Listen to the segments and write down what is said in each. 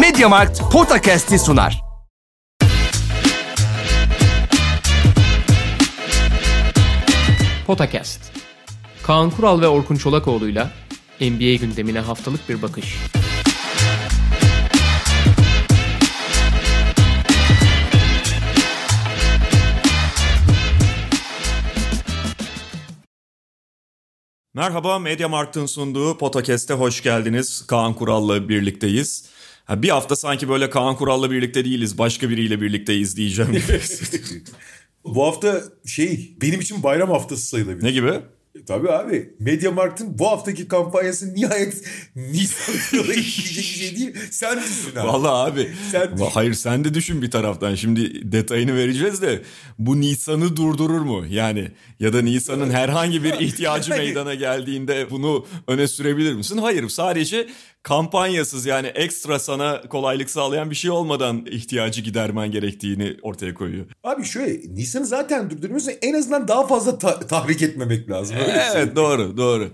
Mediamarkt Podcast'i sunar. Potakast. Kaan Kural ve Orkun Çolakoğlu'yla NBA gündemine haftalık bir bakış. Merhaba, Media Markt'ın sunduğu Podcast'e hoş geldiniz. Kaan Kural'la birlikteyiz. Ha, bir hafta sanki böyle Kaan Kural'la birlikte değiliz, başka biriyle birlikteyiz diyeceğim. Bu hafta şey benim için bayram haftası sayılabilir. ne gibi? E, Tabii abi. Mediamarkt'ın bu haftaki kampanyası nihayet Nisan'da işleyecek bir şey değil. Sen düşün abi. Vallahi abi. Sen düşün. Hayır sen de düşün bir taraftan. Şimdi detayını vereceğiz de bu Nisan'ı durdurur mu? Yani ya da Nisan'ın herhangi bir ihtiyacı meydana geldiğinde bunu öne sürebilir misin? Hayır sadece kampanyasız yani ekstra sana kolaylık sağlayan bir şey olmadan ihtiyacı gidermen gerektiğini ortaya koyuyor. Abi şöyle Nisan'ı zaten durduruyorsa en azından daha fazla ta- tahrik etmemek lazım. Öyle söyleyeyim. Evet doğru doğru.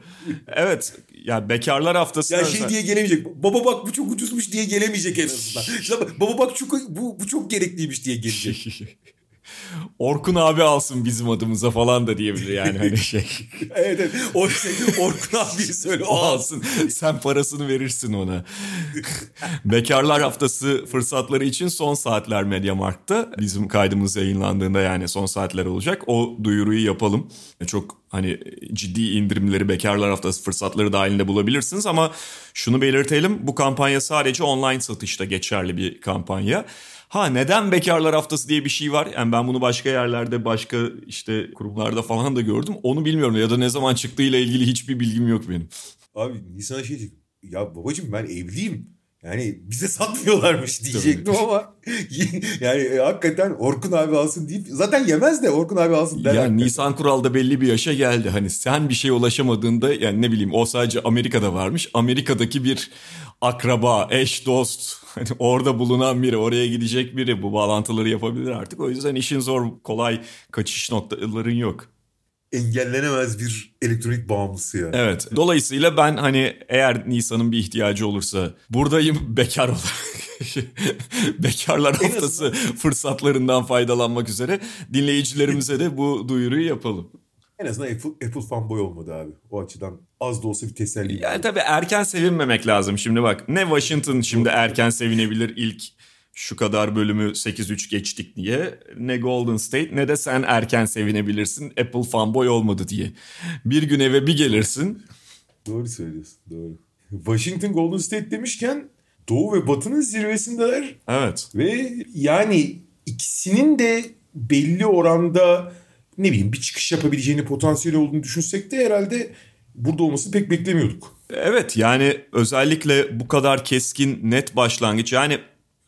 Evet ya bekarlar haftası. Ya şey diye gelemeyecek. Baba bak bu çok ucuzmuş diye gelemeyecek en azından. İşte baba bak çok, bu, bu çok gerekliymiş diye gelecek. Orkun abi alsın bizim adımıza falan da diyebilir yani hani şey. evet evet. O şey, Orkun abi söyle O alsın. Sen parasını verirsin ona. Bekarlar haftası fırsatları için son saatler Mediamarkt'ta. Bizim kaydımız yayınlandığında yani son saatler olacak. O duyuruyu yapalım. Çok hani ciddi indirimleri bekarlar haftası fırsatları dahilinde bulabilirsiniz ama şunu belirtelim. Bu kampanya sadece online satışta geçerli bir kampanya. Ha neden bekarlar haftası diye bir şey var? Yani ben bunu başka yerlerde, başka işte kurumlarda falan da gördüm. Onu bilmiyorum ya da ne zaman çıktığıyla ilgili hiçbir bilgim yok benim. Abi Nisan'a şey. Ya babacığım ben evliyim. Yani bize satmıyorlarmış diyecektim ama yani e, hakikaten Orkun abi alsın deyip zaten yemez de Orkun abi alsın der. Yani hakikaten. Nisan Kural da belli bir yaşa geldi. Hani sen bir şeye ulaşamadığında yani ne bileyim o sadece Amerika'da varmış. Amerika'daki bir akraba, eş, dost hani orada bulunan biri, oraya gidecek biri bu bağlantıları yapabilir artık. O yüzden işin zor, kolay kaçış noktaların yok. Engellenemez bir elektronik bağımlısı ya. Evet. Dolayısıyla ben hani eğer Nisan'ın bir ihtiyacı olursa buradayım bekar olarak. Bekarlar haftası fırsatlarından faydalanmak üzere dinleyicilerimize de bu duyuruyu yapalım. En azından Apple, Apple fanboy olmadı abi. O açıdan az da olsa bir teselli. Yani tabii erken sevinmemek lazım. Şimdi bak ne Washington şimdi erken sevinebilir ilk şu kadar bölümü 8-3 geçtik diye. Ne Golden State ne de sen erken sevinebilirsin Apple fanboy olmadı diye. Bir gün eve bir gelirsin. Doğru söylüyorsun. Doğru. Washington Golden State demişken Doğu ve Batı'nın zirvesindeler. Evet. Ve yani ikisinin de belli oranda ne bileyim bir çıkış yapabileceğini potansiyeli olduğunu düşünsek de herhalde burada olmasını pek beklemiyorduk. Evet yani özellikle bu kadar keskin net başlangıç yani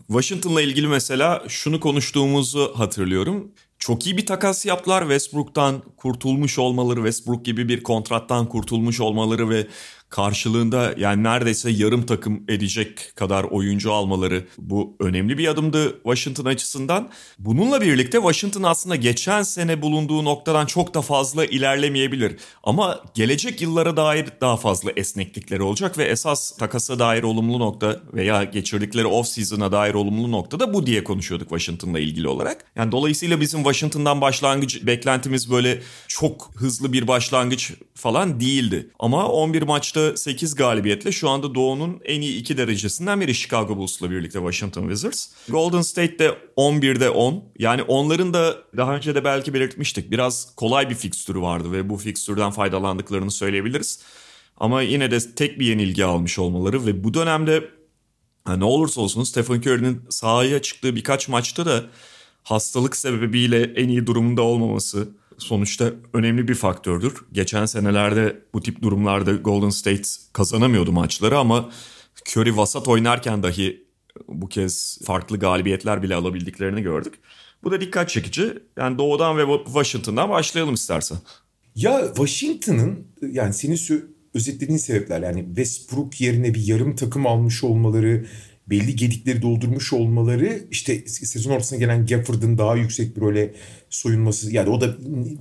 Washington'la ilgili mesela şunu konuştuğumuzu hatırlıyorum. Çok iyi bir takas yaptılar Westbrook'tan kurtulmuş olmaları, Westbrook gibi bir kontrattan kurtulmuş olmaları ve karşılığında yani neredeyse yarım takım edecek kadar oyuncu almaları bu önemli bir adımdı Washington açısından. Bununla birlikte Washington aslında geçen sene bulunduğu noktadan çok da fazla ilerlemeyebilir. Ama gelecek yıllara dair daha fazla esneklikleri olacak ve esas takasa dair olumlu nokta veya geçirdikleri off season'a dair olumlu nokta da bu diye konuşuyorduk Washington'la ilgili olarak. Yani dolayısıyla bizim Washington'dan başlangıç beklentimiz böyle çok hızlı bir başlangıç falan değildi. Ama 11 maçta 8 galibiyetle şu anda Doğu'nun en iyi iki derecesinden biri Chicago Bulls'la birlikte Washington Wizards. Golden State'de 11'de 10. Yani onların da daha önce de belki belirtmiştik. Biraz kolay bir fikstürü vardı ve bu fikstürden faydalandıklarını söyleyebiliriz. Ama yine de tek bir yenilgi almış olmaları ve bu dönemde ne olursa olsun Stephen Curry'nin sahaya çıktığı birkaç maçta da hastalık sebebiyle en iyi durumunda olmaması sonuçta önemli bir faktördür. Geçen senelerde bu tip durumlarda Golden State kazanamıyordu maçları ama Curry vasat oynarken dahi bu kez farklı galibiyetler bile alabildiklerini gördük. Bu da dikkat çekici. Yani doğudan ve Washington'dan başlayalım istersen. Ya Washington'ın yani senin özetlediğin sebepler yani Westbrook yerine bir yarım takım almış olmaları belli gedikleri doldurmuş olmaları işte sezon ortasına gelen Gafford'ın daha yüksek bir role soyunması yani o da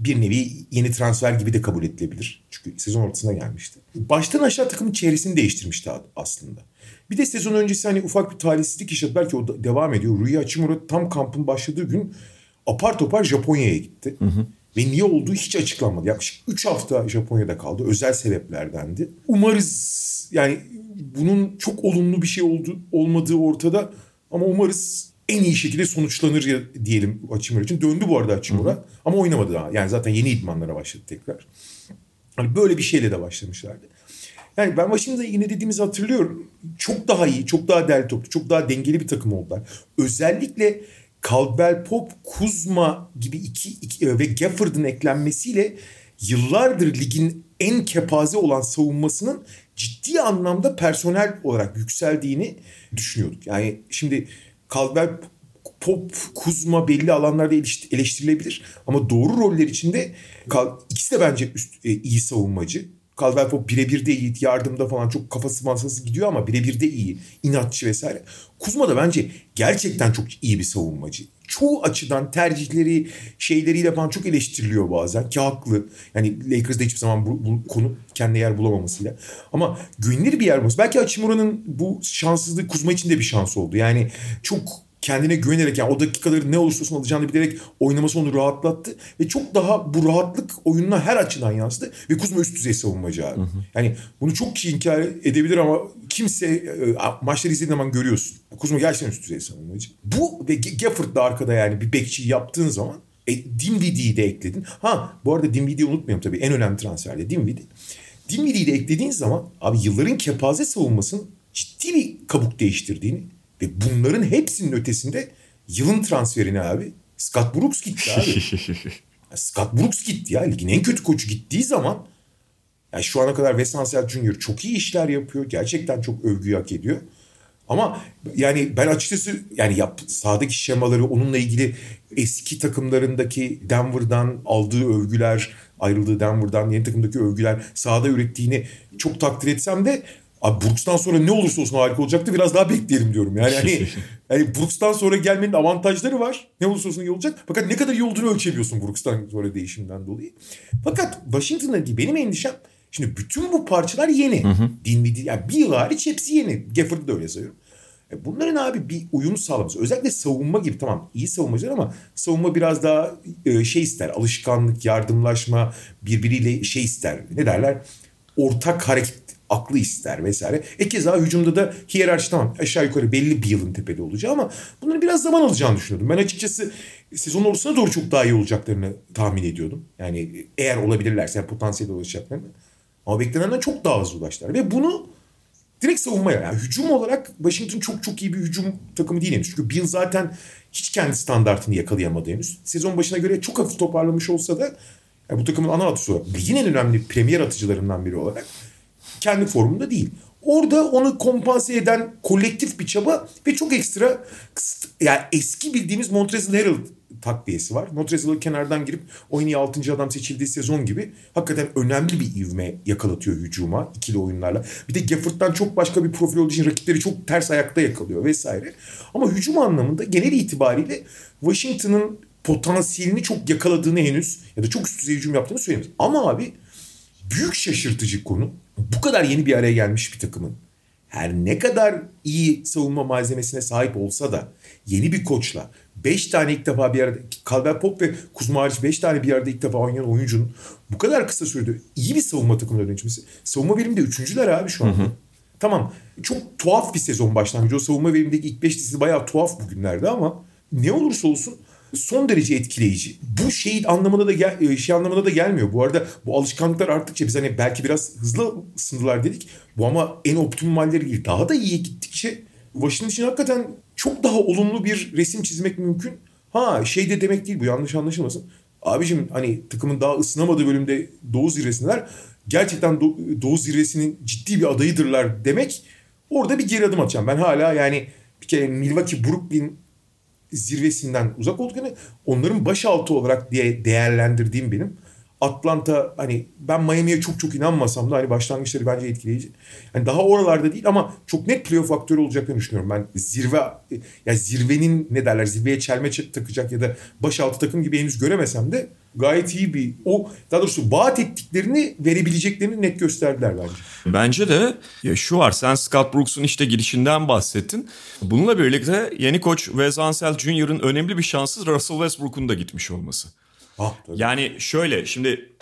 bir nevi yeni transfer gibi de kabul edilebilir. Çünkü sezon ortasına gelmişti. Baştan aşağı takımın çevresini değiştirmişti aslında. Bir de sezon öncesi hani ufak bir talihsizlik yaşadı. Belki o da devam ediyor. Rui Hachimura tam kampın başladığı gün apar topar Japonya'ya gitti. Hı hı. Ve niye olduğu hiç açıklanmadı. Yaklaşık 3 hafta Japonya'da kaldı. Özel sebeplerdendi. Umarız yani bunun çok olumlu bir şey oldu, olmadığı ortada. Ama umarız en iyi şekilde sonuçlanır ya, diyelim Hachimura için. Döndü bu arada hı. Ama oynamadı daha. Yani zaten yeni idmanlara başladı tekrar. Hani böyle bir şeyle de başlamışlardı. Yani ben başında yine dediğimizi hatırlıyorum. Çok daha iyi, çok daha değerli toplu, çok daha dengeli bir takım oldular. Özellikle Caldwell Pop, Kuzma gibi iki, iki e, ve Gafford'ın eklenmesiyle yıllardır ligin en kepaze olan savunmasının ciddi anlamda personel olarak yükseldiğini düşünüyorduk. Yani şimdi Caldwell Pop, Kuzma belli alanlarda eleştirilebilir ama doğru roller içinde ikisi de bence üst, e, iyi savunmacı. Caldwell Pope birebir de iyi. Yardımda falan çok kafası masası gidiyor ama birebir de iyi. inatçı vesaire. Kuzma da bence gerçekten çok iyi bir savunmacı. Çoğu açıdan tercihleri, şeyleriyle falan çok eleştiriliyor bazen ki haklı. Yani Lakers'da hiçbir zaman bu, bu konu kendine yer bulamamasıyla. Ama güvenilir bir yer bulması. Belki Hachimura'nın bu şanssızlığı Kuzma için de bir şans oldu. Yani çok kendine güvenerek yani o dakikaları ne olursa olsun alacağını bilerek oynaması onu rahatlattı. Ve çok daha bu rahatlık oyununa her açıdan yansıdı. Ve Kuzma üst düzey savunmacı abi. Hı hı. Yani bunu çok kişi inkar edebilir ama kimse e, maçları izlediğin zaman görüyorsun. Kuzma gerçekten üst düzey savunmacı. Bu ve Gafford da arkada yani bir bekçi yaptığın zaman e, Dinwiddie'yi de ekledin. Ha bu arada Dinwiddie'yi unutmayalım tabii en önemli transferde Dinwiddie. Dinwiddie'yi de eklediğin zaman abi yılların kepaze savunmasının ciddi bir kabuk değiştirdiğini ve bunların hepsinin ötesinde yılın transferini abi Scott Brooks gitti abi. Scott Brooks gitti ya. Ligin en kötü koçu gittiği zaman yani şu ana kadar Wes Hansel Jr. çok iyi işler yapıyor. Gerçekten çok övgü hak ediyor. Ama yani ben açıkçası yani yap, sahadaki şemaları onunla ilgili eski takımlarındaki Denver'dan aldığı övgüler, ayrıldığı Denver'dan yeni takımdaki övgüler sahada ürettiğini çok takdir etsem de Abi Brooks'tan sonra ne olursa olsun harika olacaktı. Biraz daha bekleyelim diyorum. Yani hani, yani Brooks'tan sonra gelmenin avantajları var. Ne olursa olsun iyi olacak. Fakat ne kadar iyi olduğunu ölçemiyorsun Brooks'tan sonra değişimden dolayı. Fakat Washington'daki benim endişem şimdi bütün bu parçalar yeni. Hı hı. Dinwiddie yani bir yıl hariç hepsi yeni. Gafford'u da öyle sayıyorum. E bunların abi bir uyum sağlaması. Özellikle savunma gibi tamam iyi savunmacılar ama savunma biraz daha e, şey ister. Alışkanlık, yardımlaşma, birbiriyle şey ister. Ne derler? Ortak hareket aklı ister vesaire. E keza hücumda da hiyerarşi tamam aşağı yukarı belli bir yılın tepede olacağı ama bunların biraz zaman alacağını düşünüyordum. Ben açıkçası sezon ortasına doğru çok daha iyi olacaklarını tahmin ediyordum. Yani eğer olabilirlerse yani potansiyel ulaşacaklarını. Ama beklenenden çok daha hızlı ulaştılar. Ve bunu direkt savunmaya yani hücum olarak Washington çok çok iyi bir hücum takımı değil henüz. Çünkü Bill zaten hiç kendi standartını yakalayamadı henüz. Sezon başına göre çok hafif toparlamış olsa da yani bu takımın ana atısı o. Ligin en önemli premier atıcılarından biri olarak kendi formunda değil. Orada onu kompanse eden kolektif bir çaba ve çok ekstra yani eski bildiğimiz Montrezl Harrell takviyesi var. Montrezl kenardan girip oyun 6. adam seçildiği sezon gibi hakikaten önemli bir ivme yakalatıyor hücuma ikili oyunlarla. Bir de Gafford'dan çok başka bir profil olduğu için rakipleri çok ters ayakta yakalıyor vesaire. Ama hücum anlamında genel itibariyle Washington'ın potansiyelini çok yakaladığını henüz ya da çok üst düzey hücum yaptığını söyleyemeyiz. Ama abi büyük şaşırtıcı konu bu kadar yeni bir araya gelmiş bir takımın her ne kadar iyi savunma malzemesine sahip olsa da yeni bir koçla 5 tane ilk defa bir arada Caldwell Pop ve Kuzma hariç 5 tane bir arada ilk defa oynayan oyuncunun bu kadar kısa sürede iyi bir savunma takımına dönüşmesi. Savunma veriminde üçüncüler abi şu an. Hı hı. Tamam çok tuhaf bir sezon başlangıcı. O savunma verimindeki ilk 5 dizisi bayağı tuhaf bugünlerde ama ne olursa olsun son derece etkileyici. Bu şey anlamına da gel, e, şey anlamına da gelmiyor. Bu arada bu alışkanlıklar arttıkça biz hani belki biraz hızlı ısındılar dedik. Bu ama en optimalleri değil. Daha da iyi gittikçe Washington için hakikaten çok daha olumlu bir resim çizmek mümkün. Ha şey de demek değil bu yanlış anlaşılmasın. Abicim hani takımın daha ısınamadığı bölümde Doğu zirvesindeler. Gerçekten Do- Doğu zirvesinin ciddi bir adayıdırlar demek. Orada bir geri adım atacağım. Ben hala yani bir kere Milwaukee, Brooklyn zirvesinden uzak olduklarını onların başaltı olarak diye değerlendirdiğim benim. Atlanta hani ben Miami'ye çok çok inanmasam da hani başlangıçları bence etkileyici. Hani daha oralarda değil ama çok net playoff faktörü olacaklarını düşünüyorum. Ben zirve ya zirvenin ne derler zirveye çelme takacak ya da başaltı takım gibi henüz göremesem de gayet iyi bir o daha doğrusu vaat ettiklerini verebileceklerini net gösterdiler bence. Bence de ya şu var sen Scott Brooks'un işte girişinden bahsettin. Bununla birlikte yeni koç Wes Ansel Jr.'ın önemli bir şansı Russell Westbrook'un da gitmiş olması. Ah. Yani şöyle şimdi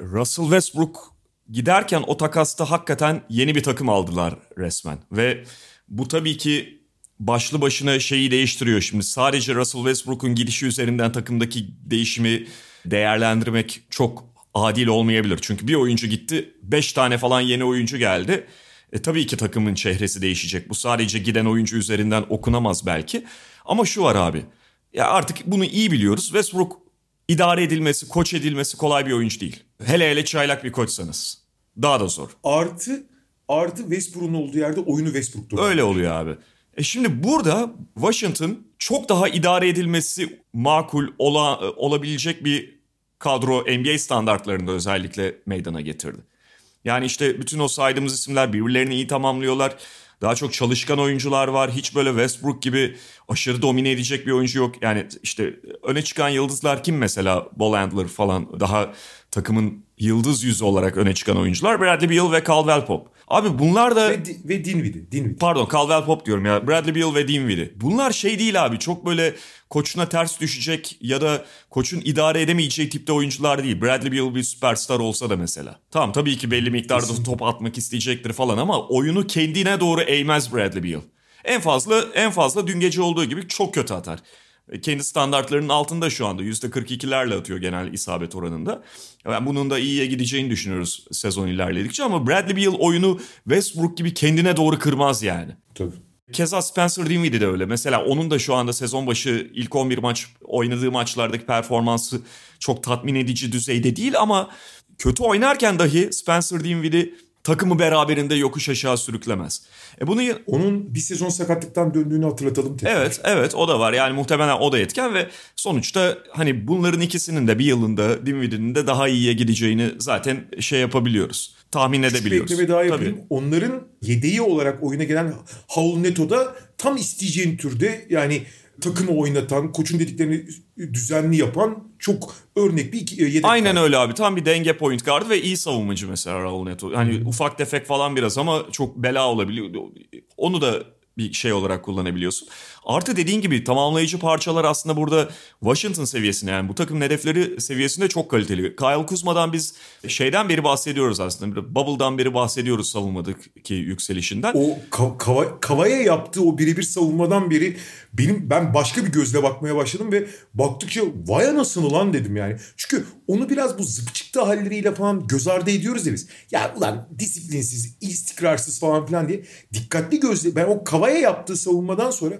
Russell Westbrook giderken o takasta hakikaten yeni bir takım aldılar resmen. Ve bu tabii ki başlı başına şeyi değiştiriyor. Şimdi sadece Russell Westbrook'un gidişi üzerinden takımdaki değişimi değerlendirmek çok adil olmayabilir. Çünkü bir oyuncu gitti, 5 tane falan yeni oyuncu geldi. E tabii ki takımın çehresi değişecek. Bu sadece giden oyuncu üzerinden okunamaz belki. Ama şu var abi. Ya artık bunu iyi biliyoruz. Westbrook idare edilmesi, koç edilmesi kolay bir oyuncu değil. Hele hele çaylak bir koçsanız. Daha da zor. Artı artı Westbrook'un olduğu yerde oyunu Westbrook'ta. Öyle oluyor abi. E şimdi burada Washington çok daha idare edilmesi makul ola, olabilecek bir kadro NBA standartlarında özellikle meydana getirdi. Yani işte bütün o saydığımız isimler birbirlerini iyi tamamlıyorlar. Daha çok çalışkan oyuncular var. Hiç böyle Westbrook gibi aşırı domine edecek bir oyuncu yok. Yani işte öne çıkan yıldızlar kim mesela? Ball handler falan daha takımın yıldız yüzü olarak öne çıkan oyuncular. Bradley Beal ve Caldwell Pope. Abi bunlar da... Ve, ve Dinwiddie. Dinwiddie. Pardon Caldwell Pope diyorum ya. Bradley Beal ve Dinwiddie. Bunlar şey değil abi. Çok böyle koçuna ters düşecek ya da koçun idare edemeyeceği tipte oyuncular değil. Bradley Beal bir süperstar olsa da mesela. Tamam tabii ki belli miktarda Kesin. top atmak isteyecektir falan ama oyunu kendine doğru eğmez Bradley Beal. En fazla en fazla dün gece olduğu gibi çok kötü atar kendi standartlarının altında şu anda. %42'lerle atıyor genel isabet oranında. Yani bunun da iyiye gideceğini düşünüyoruz sezon ilerledikçe ama Bradley Beal oyunu Westbrook gibi kendine doğru kırmaz yani. Tabii. Keza Spencer Dinwiddie de öyle. Mesela onun da şu anda sezon başı ilk 11 maç oynadığı maçlardaki performansı çok tatmin edici düzeyde değil ama kötü oynarken dahi Spencer Dinwiddie takımı beraberinde yokuş aşağı sürüklemez. E bunu onun bir sezon sakatlıktan döndüğünü hatırlatalım tekrar. Evet, evet o da var. Yani muhtemelen o da etken ve sonuçta hani bunların ikisinin de bir yılında Dinwiddie'nin de daha iyiye gideceğini zaten şey yapabiliyoruz. Tahmin Küçük edebiliyoruz. Küçük daha yapayım. Tabii. Onların yedeği olarak oyuna gelen Haul Neto'da tam isteyeceğin türde yani takımı oynatan, koçun dediklerini düzenli yapan çok örnek bir yedek. Aynen öyle abi. Tam bir denge point guard ve iyi savunmacı mesela Raul Neto. Hani hmm. ufak tefek falan biraz ama çok bela olabiliyor. Onu da bir şey olarak kullanabiliyorsun. Artı dediğin gibi tamamlayıcı parçalar aslında burada Washington seviyesinde yani bu takım hedefleri seviyesinde çok kaliteli. Kyle Kuzma'dan biz şeyden beri bahsediyoruz aslında. Bubble'dan beri bahsediyoruz savunmadaki yükselişinden. O kava, Kava'ya yaptığı o birebir savunmadan beri benim ben başka bir gözle bakmaya başladım ve baktıkça vay anasını lan dedim yani. Çünkü onu biraz bu zıpçıktı halleriyle falan göz ardı ediyoruz ya biz. Ya ulan disiplinsiz, istikrarsız falan filan diye dikkatli gözle ben o Kava'ya yaptığı savunmadan sonra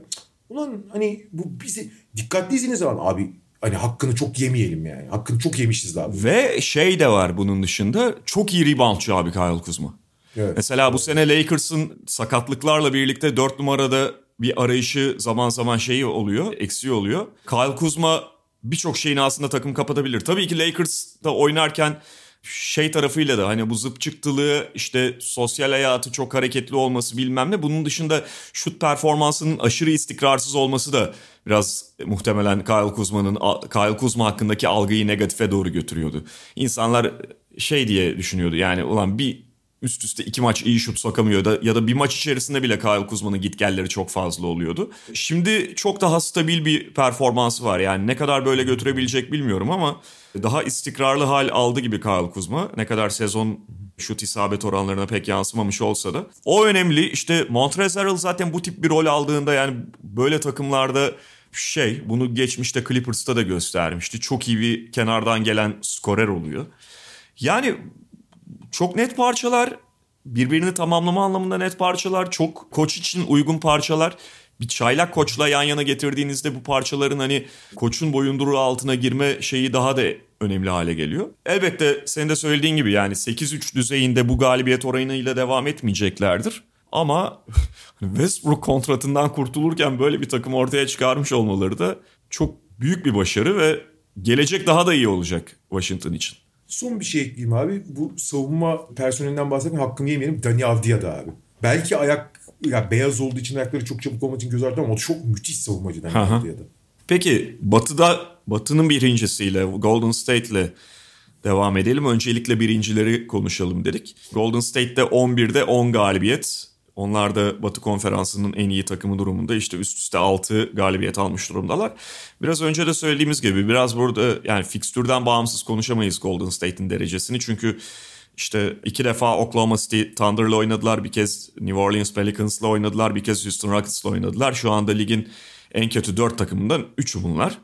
Ulan hani bu bizi dikkatli izlediğiniz zaman abi hani hakkını çok yemeyelim yani. Hakkını çok yemişiz abi. Ve şey de var bunun dışında çok iyi reboundçı abi Kyle Kuzma. Evet. Mesela bu sene Lakers'ın sakatlıklarla birlikte 4 numarada bir arayışı zaman zaman şeyi oluyor, eksiği oluyor. Kyle Kuzma birçok şeyini aslında takım kapatabilir. Tabii ki Lakers'ta oynarken şey tarafıyla da hani bu zıp çıktılığı işte sosyal hayatı çok hareketli olması bilmem ne. Bunun dışında şut performansının aşırı istikrarsız olması da biraz muhtemelen Kyle Kuzma'nın Kyle Kuzma hakkındaki algıyı negatife doğru götürüyordu. İnsanlar şey diye düşünüyordu yani ulan bir üst üste iki maç iyi şut sokamıyor da ya da bir maç içerisinde bile Kyle Kuzma'nın gitgelleri çok fazla oluyordu. Şimdi çok daha stabil bir performansı var. Yani ne kadar böyle götürebilecek bilmiyorum ama daha istikrarlı hal aldı gibi Kyle Kuzma. Ne kadar sezon şut isabet oranlarına pek yansımamış olsa da. O önemli. İşte Montrezl zaten bu tip bir rol aldığında yani böyle takımlarda şey bunu geçmişte Clippers'ta da göstermişti. Çok iyi bir kenardan gelen skorer oluyor. Yani çok net parçalar, birbirini tamamlama anlamında net parçalar, çok koç için uygun parçalar. Bir çaylak koçla yan yana getirdiğinizde bu parçaların hani koçun boyunduruğu altına girme şeyi daha da önemli hale geliyor. Elbette senin de söylediğin gibi yani 8-3 düzeyinde bu galibiyet oranıyla devam etmeyeceklerdir. Ama Westbrook kontratından kurtulurken böyle bir takım ortaya çıkarmış olmaları da çok büyük bir başarı ve gelecek daha da iyi olacak Washington için. Son bir şey ekleyeyim abi. Bu savunma personelinden bahsetmeyin hakkını yemeyelim. Dani Avdia'da abi. Belki ayak ya beyaz olduğu için ayakları çok çabuk olmak için göz ardı ama o çok müthiş savunmacı Dani Avdia'da. Peki Batı'da Batı'nın birincisiyle Golden State'le devam edelim. Öncelikle birincileri konuşalım dedik. Golden State'de 11'de 10 galibiyet. Onlar da Batı Konferansı'nın en iyi takımı durumunda işte üst üste 6 galibiyet almış durumdalar. Biraz önce de söylediğimiz gibi biraz burada yani fikstürden bağımsız konuşamayız Golden State'in derecesini. Çünkü işte iki defa Oklahoma City Thunder'la oynadılar. Bir kez New Orleans Pelicans'la oynadılar. Bir kez Houston Rockets'la oynadılar. Şu anda ligin en kötü 4 takımından 3'ü bunlar.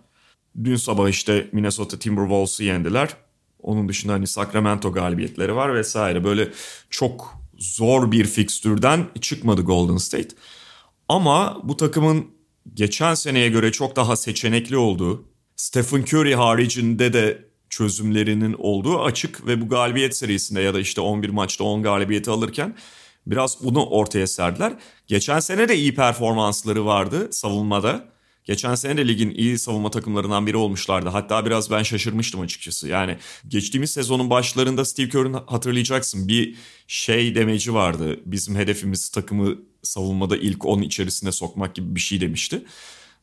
Dün sabah işte Minnesota Timberwolves'u yendiler. Onun dışında hani Sacramento galibiyetleri var vesaire. Böyle çok zor bir fikstürden çıkmadı Golden State. Ama bu takımın geçen seneye göre çok daha seçenekli olduğu, Stephen Curry haricinde de çözümlerinin olduğu açık ve bu galibiyet serisinde ya da işte 11 maçta 10 galibiyeti alırken biraz bunu ortaya serdiler. Geçen sene de iyi performansları vardı savunmada. Geçen sene de ligin iyi savunma takımlarından biri olmuşlardı. Hatta biraz ben şaşırmıştım açıkçası. Yani geçtiğimiz sezonun başlarında Steve Kerr'ın hatırlayacaksın bir şey demeci vardı. Bizim hedefimiz takımı savunmada ilk 10 içerisine sokmak gibi bir şey demişti.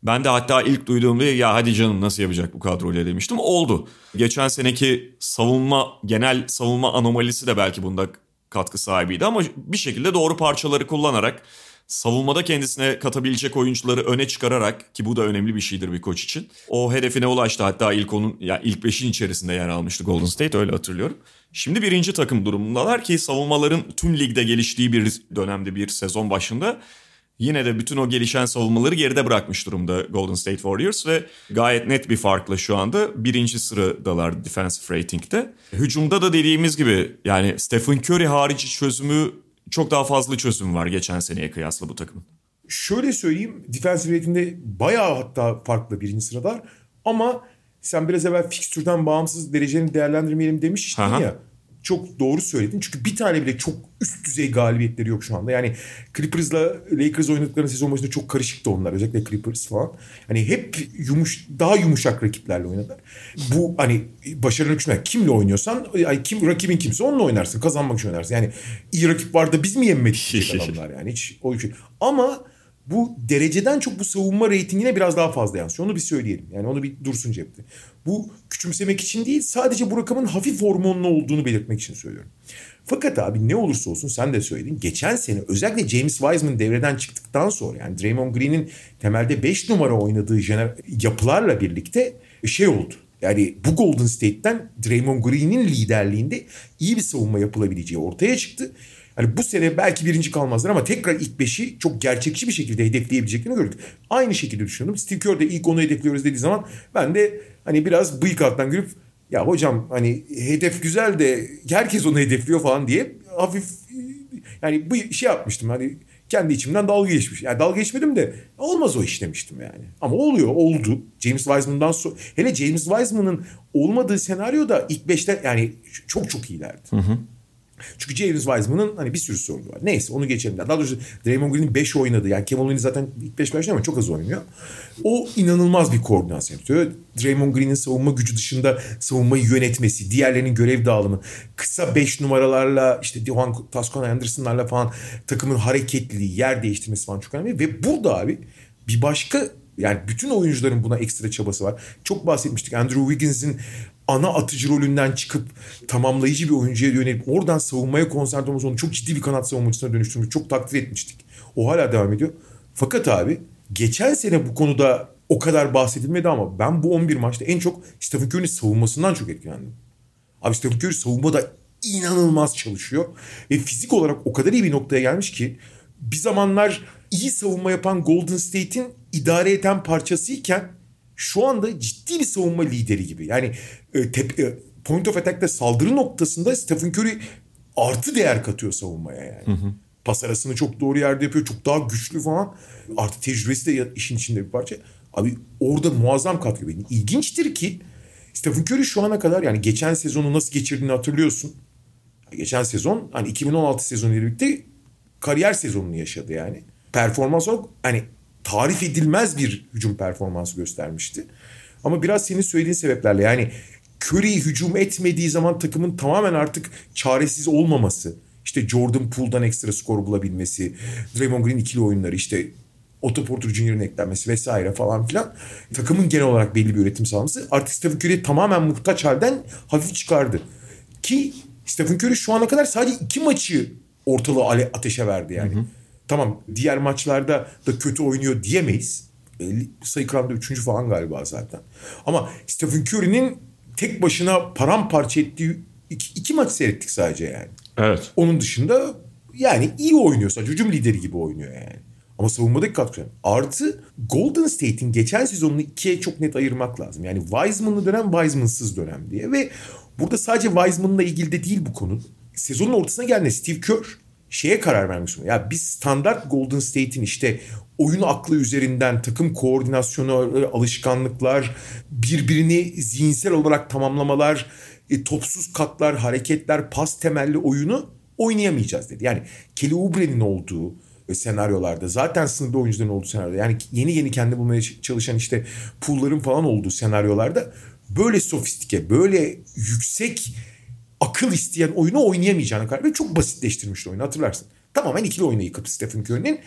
Ben de hatta ilk duyduğumda ya hadi canım nasıl yapacak bu kadroyla demiştim. Oldu. Geçen seneki savunma genel savunma anomalisi de belki bunda katkı sahibiydi ama bir şekilde doğru parçaları kullanarak savunmada kendisine katabilecek oyuncuları öne çıkararak ki bu da önemli bir şeydir bir koç için. O hedefine ulaştı. Hatta ilk onun ya yani ilk beşin içerisinde yer almıştı Golden State öyle hatırlıyorum. Şimdi birinci takım durumundalar ki savunmaların tüm ligde geliştiği bir dönemde bir sezon başında yine de bütün o gelişen savunmaları geride bırakmış durumda Golden State Warriors ve gayet net bir farkla şu anda birinci sıradalar defensive rating'de. Hücumda da dediğimiz gibi yani Stephen Curry harici çözümü çok daha fazla çözüm var geçen seneye kıyasla bu takımın. Şöyle söyleyeyim defensive rating'de bayağı hatta farklı birinci sıradalar ama sen biraz evvel fikstürden bağımsız dereceni değerlendirmeyelim demiştin Aha. ya çok doğru söyledin. Çünkü bir tane bile çok üst düzey galibiyetleri yok şu anda. Yani Clippers'la Lakers oynadıkları sezon başında çok karışıktı onlar. Özellikle Clippers falan. Hani hep yumuş, daha yumuşak rakiplerle oynadılar. Bu hani başarılı ölçüme kimle oynuyorsan ay kim rakibin kimse onunla oynarsın. Kazanmak için oynarsın. Yani iyi rakip var da biz mi yenmedik adamlar yani. Hiç o şey. Ama bu dereceden çok bu savunma reytingine biraz daha fazla yansıyor. Onu bir söyleyelim. Yani onu bir dursun cepte. Bu küçümsemek için değil sadece bu rakamın hafif hormonlu olduğunu belirtmek için söylüyorum. Fakat abi ne olursa olsun sen de söyledin. Geçen sene özellikle James Wiseman devreden çıktıktan sonra yani Draymond Green'in temelde 5 numara oynadığı yapılarla birlikte şey oldu. Yani bu Golden State'ten Draymond Green'in liderliğinde iyi bir savunma yapılabileceği ortaya çıktı. Hani bu sene belki birinci kalmazlar ama tekrar ilk beşi çok gerçekçi bir şekilde hedefleyebileceklerini gördük. Aynı şekilde düşünüyorum. Steve Kerr de ilk onu hedefliyoruz dediği zaman ben de hani biraz bıyık alttan gülüp ya hocam hani hedef güzel de herkes onu hedefliyor falan diye hafif yani bu şey yapmıştım hani kendi içimden dalga geçmiş. Yani dalga geçmedim de olmaz o iş demiştim yani. Ama oluyor, oldu. James Wiseman'dan sonra hele James Wiseman'ın olmadığı senaryoda ilk beşte yani çok çok iyilerdi. Hı hı. Çünkü James Wiseman'ın hani bir sürü sorunu var. Neyse onu geçelim. Daha doğrusu Draymond Green'in 5 oynadı. Yani Kevin Looney zaten ilk 5 başlıyor ama çok az oynuyor. O inanılmaz bir koordinasyon yapıyor. Draymond Green'in savunma gücü dışında savunmayı yönetmesi, diğerlerinin görev dağılımı, kısa 5 numaralarla işte Juan Tascon Anderson'larla falan takımın hareketliliği, yer değiştirmesi falan çok önemli. Ve burada abi bir başka yani bütün oyuncuların buna ekstra çabası var. Çok bahsetmiştik. Andrew Wiggins'in ana atıcı rolünden çıkıp tamamlayıcı bir oyuncuya yönelip oradan savunmaya konsantre olması onu çok ciddi bir kanat savunmacısına dönüştürmüş. Çok takdir etmiştik. O hala devam ediyor. Fakat abi geçen sene bu konuda o kadar bahsedilmedi ama ben bu 11 maçta en çok Stephen Curry'nin savunmasından çok etkilendim. Abi Stephen Curry savunmada inanılmaz çalışıyor. Ve fizik olarak o kadar iyi bir noktaya gelmiş ki bir zamanlar iyi savunma yapan Golden State'in idare eden parçasıyken şu anda ciddi bir savunma lideri gibi. Yani e, tep, e, point of attack'te saldırı noktasında Stephen Curry artı değer katıyor savunmaya yani. Hı hı. Pas arasını çok doğru yerde yapıyor. Çok daha güçlü falan. Artı tecrübesi de işin içinde bir parça. Abi orada muazzam katkı veriyor. İlginçtir ki Stephen Curry şu ana kadar yani geçen sezonu nasıl geçirdiğini hatırlıyorsun. Geçen sezon hani 2016 sezonu ile birlikte kariyer sezonunu yaşadı yani. Performans olarak hani tarif edilmez bir hücum performansı göstermişti. Ama biraz senin söylediğin sebeplerle yani Curry hücum etmediği zaman takımın tamamen artık çaresiz olmaması. İşte Jordan Poole'dan ekstra skor bulabilmesi, Draymond Green ikili oyunları işte Otto Porter Jr.'ın eklenmesi vesaire falan filan. Takımın genel olarak belli bir üretim sağlaması artık Stephen Curry'i tamamen muhtaç halden hafif çıkardı. Ki Stephen Curry şu ana kadar sadece iki maçı ortalığı ateşe verdi yani. Hı hı. Tamam diğer maçlarda da kötü oynuyor diyemeyiz. Sayı kralında üçüncü falan galiba zaten. Ama Stephen Curry'nin tek başına paramparça ettiği iki, iki maç seyrettik sadece yani. Evet. Onun dışında yani iyi oynuyor sadece. Hücum lideri gibi oynuyor yani. Ama savunmadaki katkı. Artı Golden State'in geçen sezonunu ikiye çok net ayırmak lazım. Yani Wiseman'lı dönem, Wiseman'sız dönem diye. Ve burada sadece Wiseman'la ilgili de değil bu konu. Sezonun ortasına geldiğinde Steve Kerr şeye karar vermiş. Ya biz standart Golden State'in işte oyun aklı üzerinden takım koordinasyonu, alışkanlıklar, birbirini zihinsel olarak tamamlamalar, e, topsuz katlar, hareketler, pas temelli oyunu oynayamayacağız dedi. Yani Kelly Oubre'nin olduğu e, senaryolarda zaten sınırda oyuncuların olduğu senaryoda yani yeni yeni kendi bulmaya çalışan işte pool'ların falan olduğu senaryolarda böyle sofistike, böyle yüksek akıl isteyen oyunu oynayamayacağını karar ve çok basitleştirmişti oyunu hatırlarsın. Tamamen ikili oyunu yıkıp Stephen Curry'nin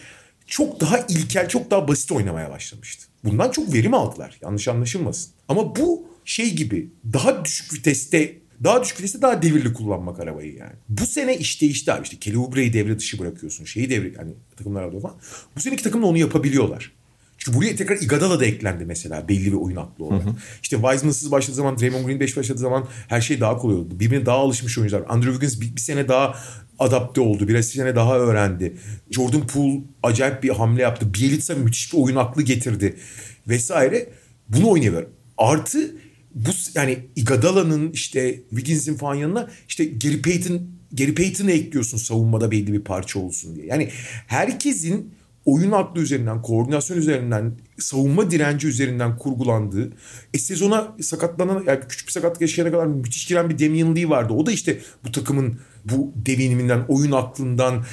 çok daha ilkel, çok daha basit oynamaya başlamıştı. Bundan çok verim aldılar. Yanlış anlaşılmasın. Ama bu şey gibi daha düşük viteste daha düşük viteste daha devirli kullanmak arabayı yani. Bu sene iş değişti abi. İşte Kelly Oubre'yi devre dışı bırakıyorsun. Şeyi devre yani takımlar alıyor falan. Bu seneki takımla onu yapabiliyorlar. Çünkü buraya tekrar Iguodala da eklendi mesela belli bir oyun aklı olarak. Hı hı. İşte Wiseman'sız başladığı zaman, Draymond Green 5 başladığı zaman her şey daha kolay oldu. Birbirine daha alışmış oyuncular. Andrew Wiggins bir, bir sene daha adapte oldu. Biraz bir sene daha öğrendi. Jordan Poole acayip bir hamle yaptı. Bielitsa müthiş bir oyun aklı getirdi. Vesaire. Bunu oynayabilir. Artı bu yani Iguodala'nın işte Wiggins'in falan yanına işte Gary Payton Gary Payton'ı ekliyorsun savunmada belli bir parça olsun diye. Yani herkesin oyun aklı üzerinden, koordinasyon üzerinden, savunma direnci üzerinden kurgulandığı, e sezona sakatlanan, yani küçük bir sakatlık yaşayana kadar müthiş giren bir Damian Lee vardı. O da işte bu takımın bu deviniminden, oyun aklından,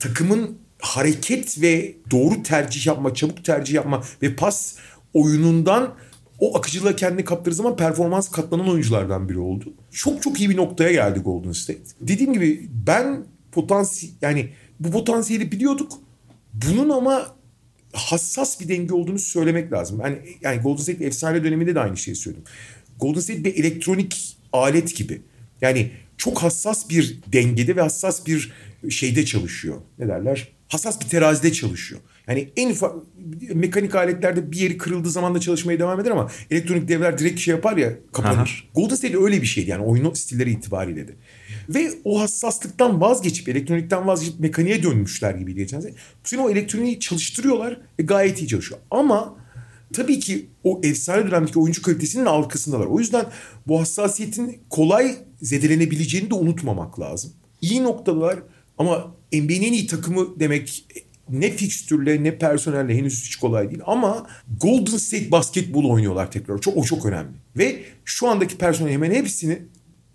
takımın hareket ve doğru tercih yapma, çabuk tercih yapma ve pas oyunundan o akıcılığa kendini kaptırdığı zaman performans katlanan oyunculardan biri oldu. Çok çok iyi bir noktaya geldi Golden State. Dediğim gibi ben potansiyel yani bu potansiyeli biliyorduk. Bunun ama hassas bir denge olduğunu söylemek lazım. Yani, yani Golden State efsane döneminde de aynı şeyi söyledim. Golden State bir elektronik alet gibi. Yani çok hassas bir dengede ve hassas bir şeyde çalışıyor. Ne derler? Hassas bir terazide çalışıyor. Yani en ufak mekanik aletlerde bir yeri kırıldığı zaman da çalışmaya devam eder ama elektronik devler direkt şey yapar ya kapanır. Golden State öyle bir şeydi yani oyun stilleri itibariyle de. Ve o hassaslıktan vazgeçip elektronikten vazgeçip mekaniğe dönmüşler gibi. Bu sene o elektroniği çalıştırıyorlar ve gayet iyi çalışıyor. Ama tabii ki o efsane dönemdeki oyuncu kalitesinin arkasındalar. O yüzden bu hassasiyetin kolay zedelenebileceğini de unutmamak lazım. İyi noktalar ama NBA'nin en iyi takımı demek ne fikstürle ne personelle henüz hiç kolay değil ama Golden State basketbol oynuyorlar tekrar. Çok o çok önemli. Ve şu andaki personel hemen hepsini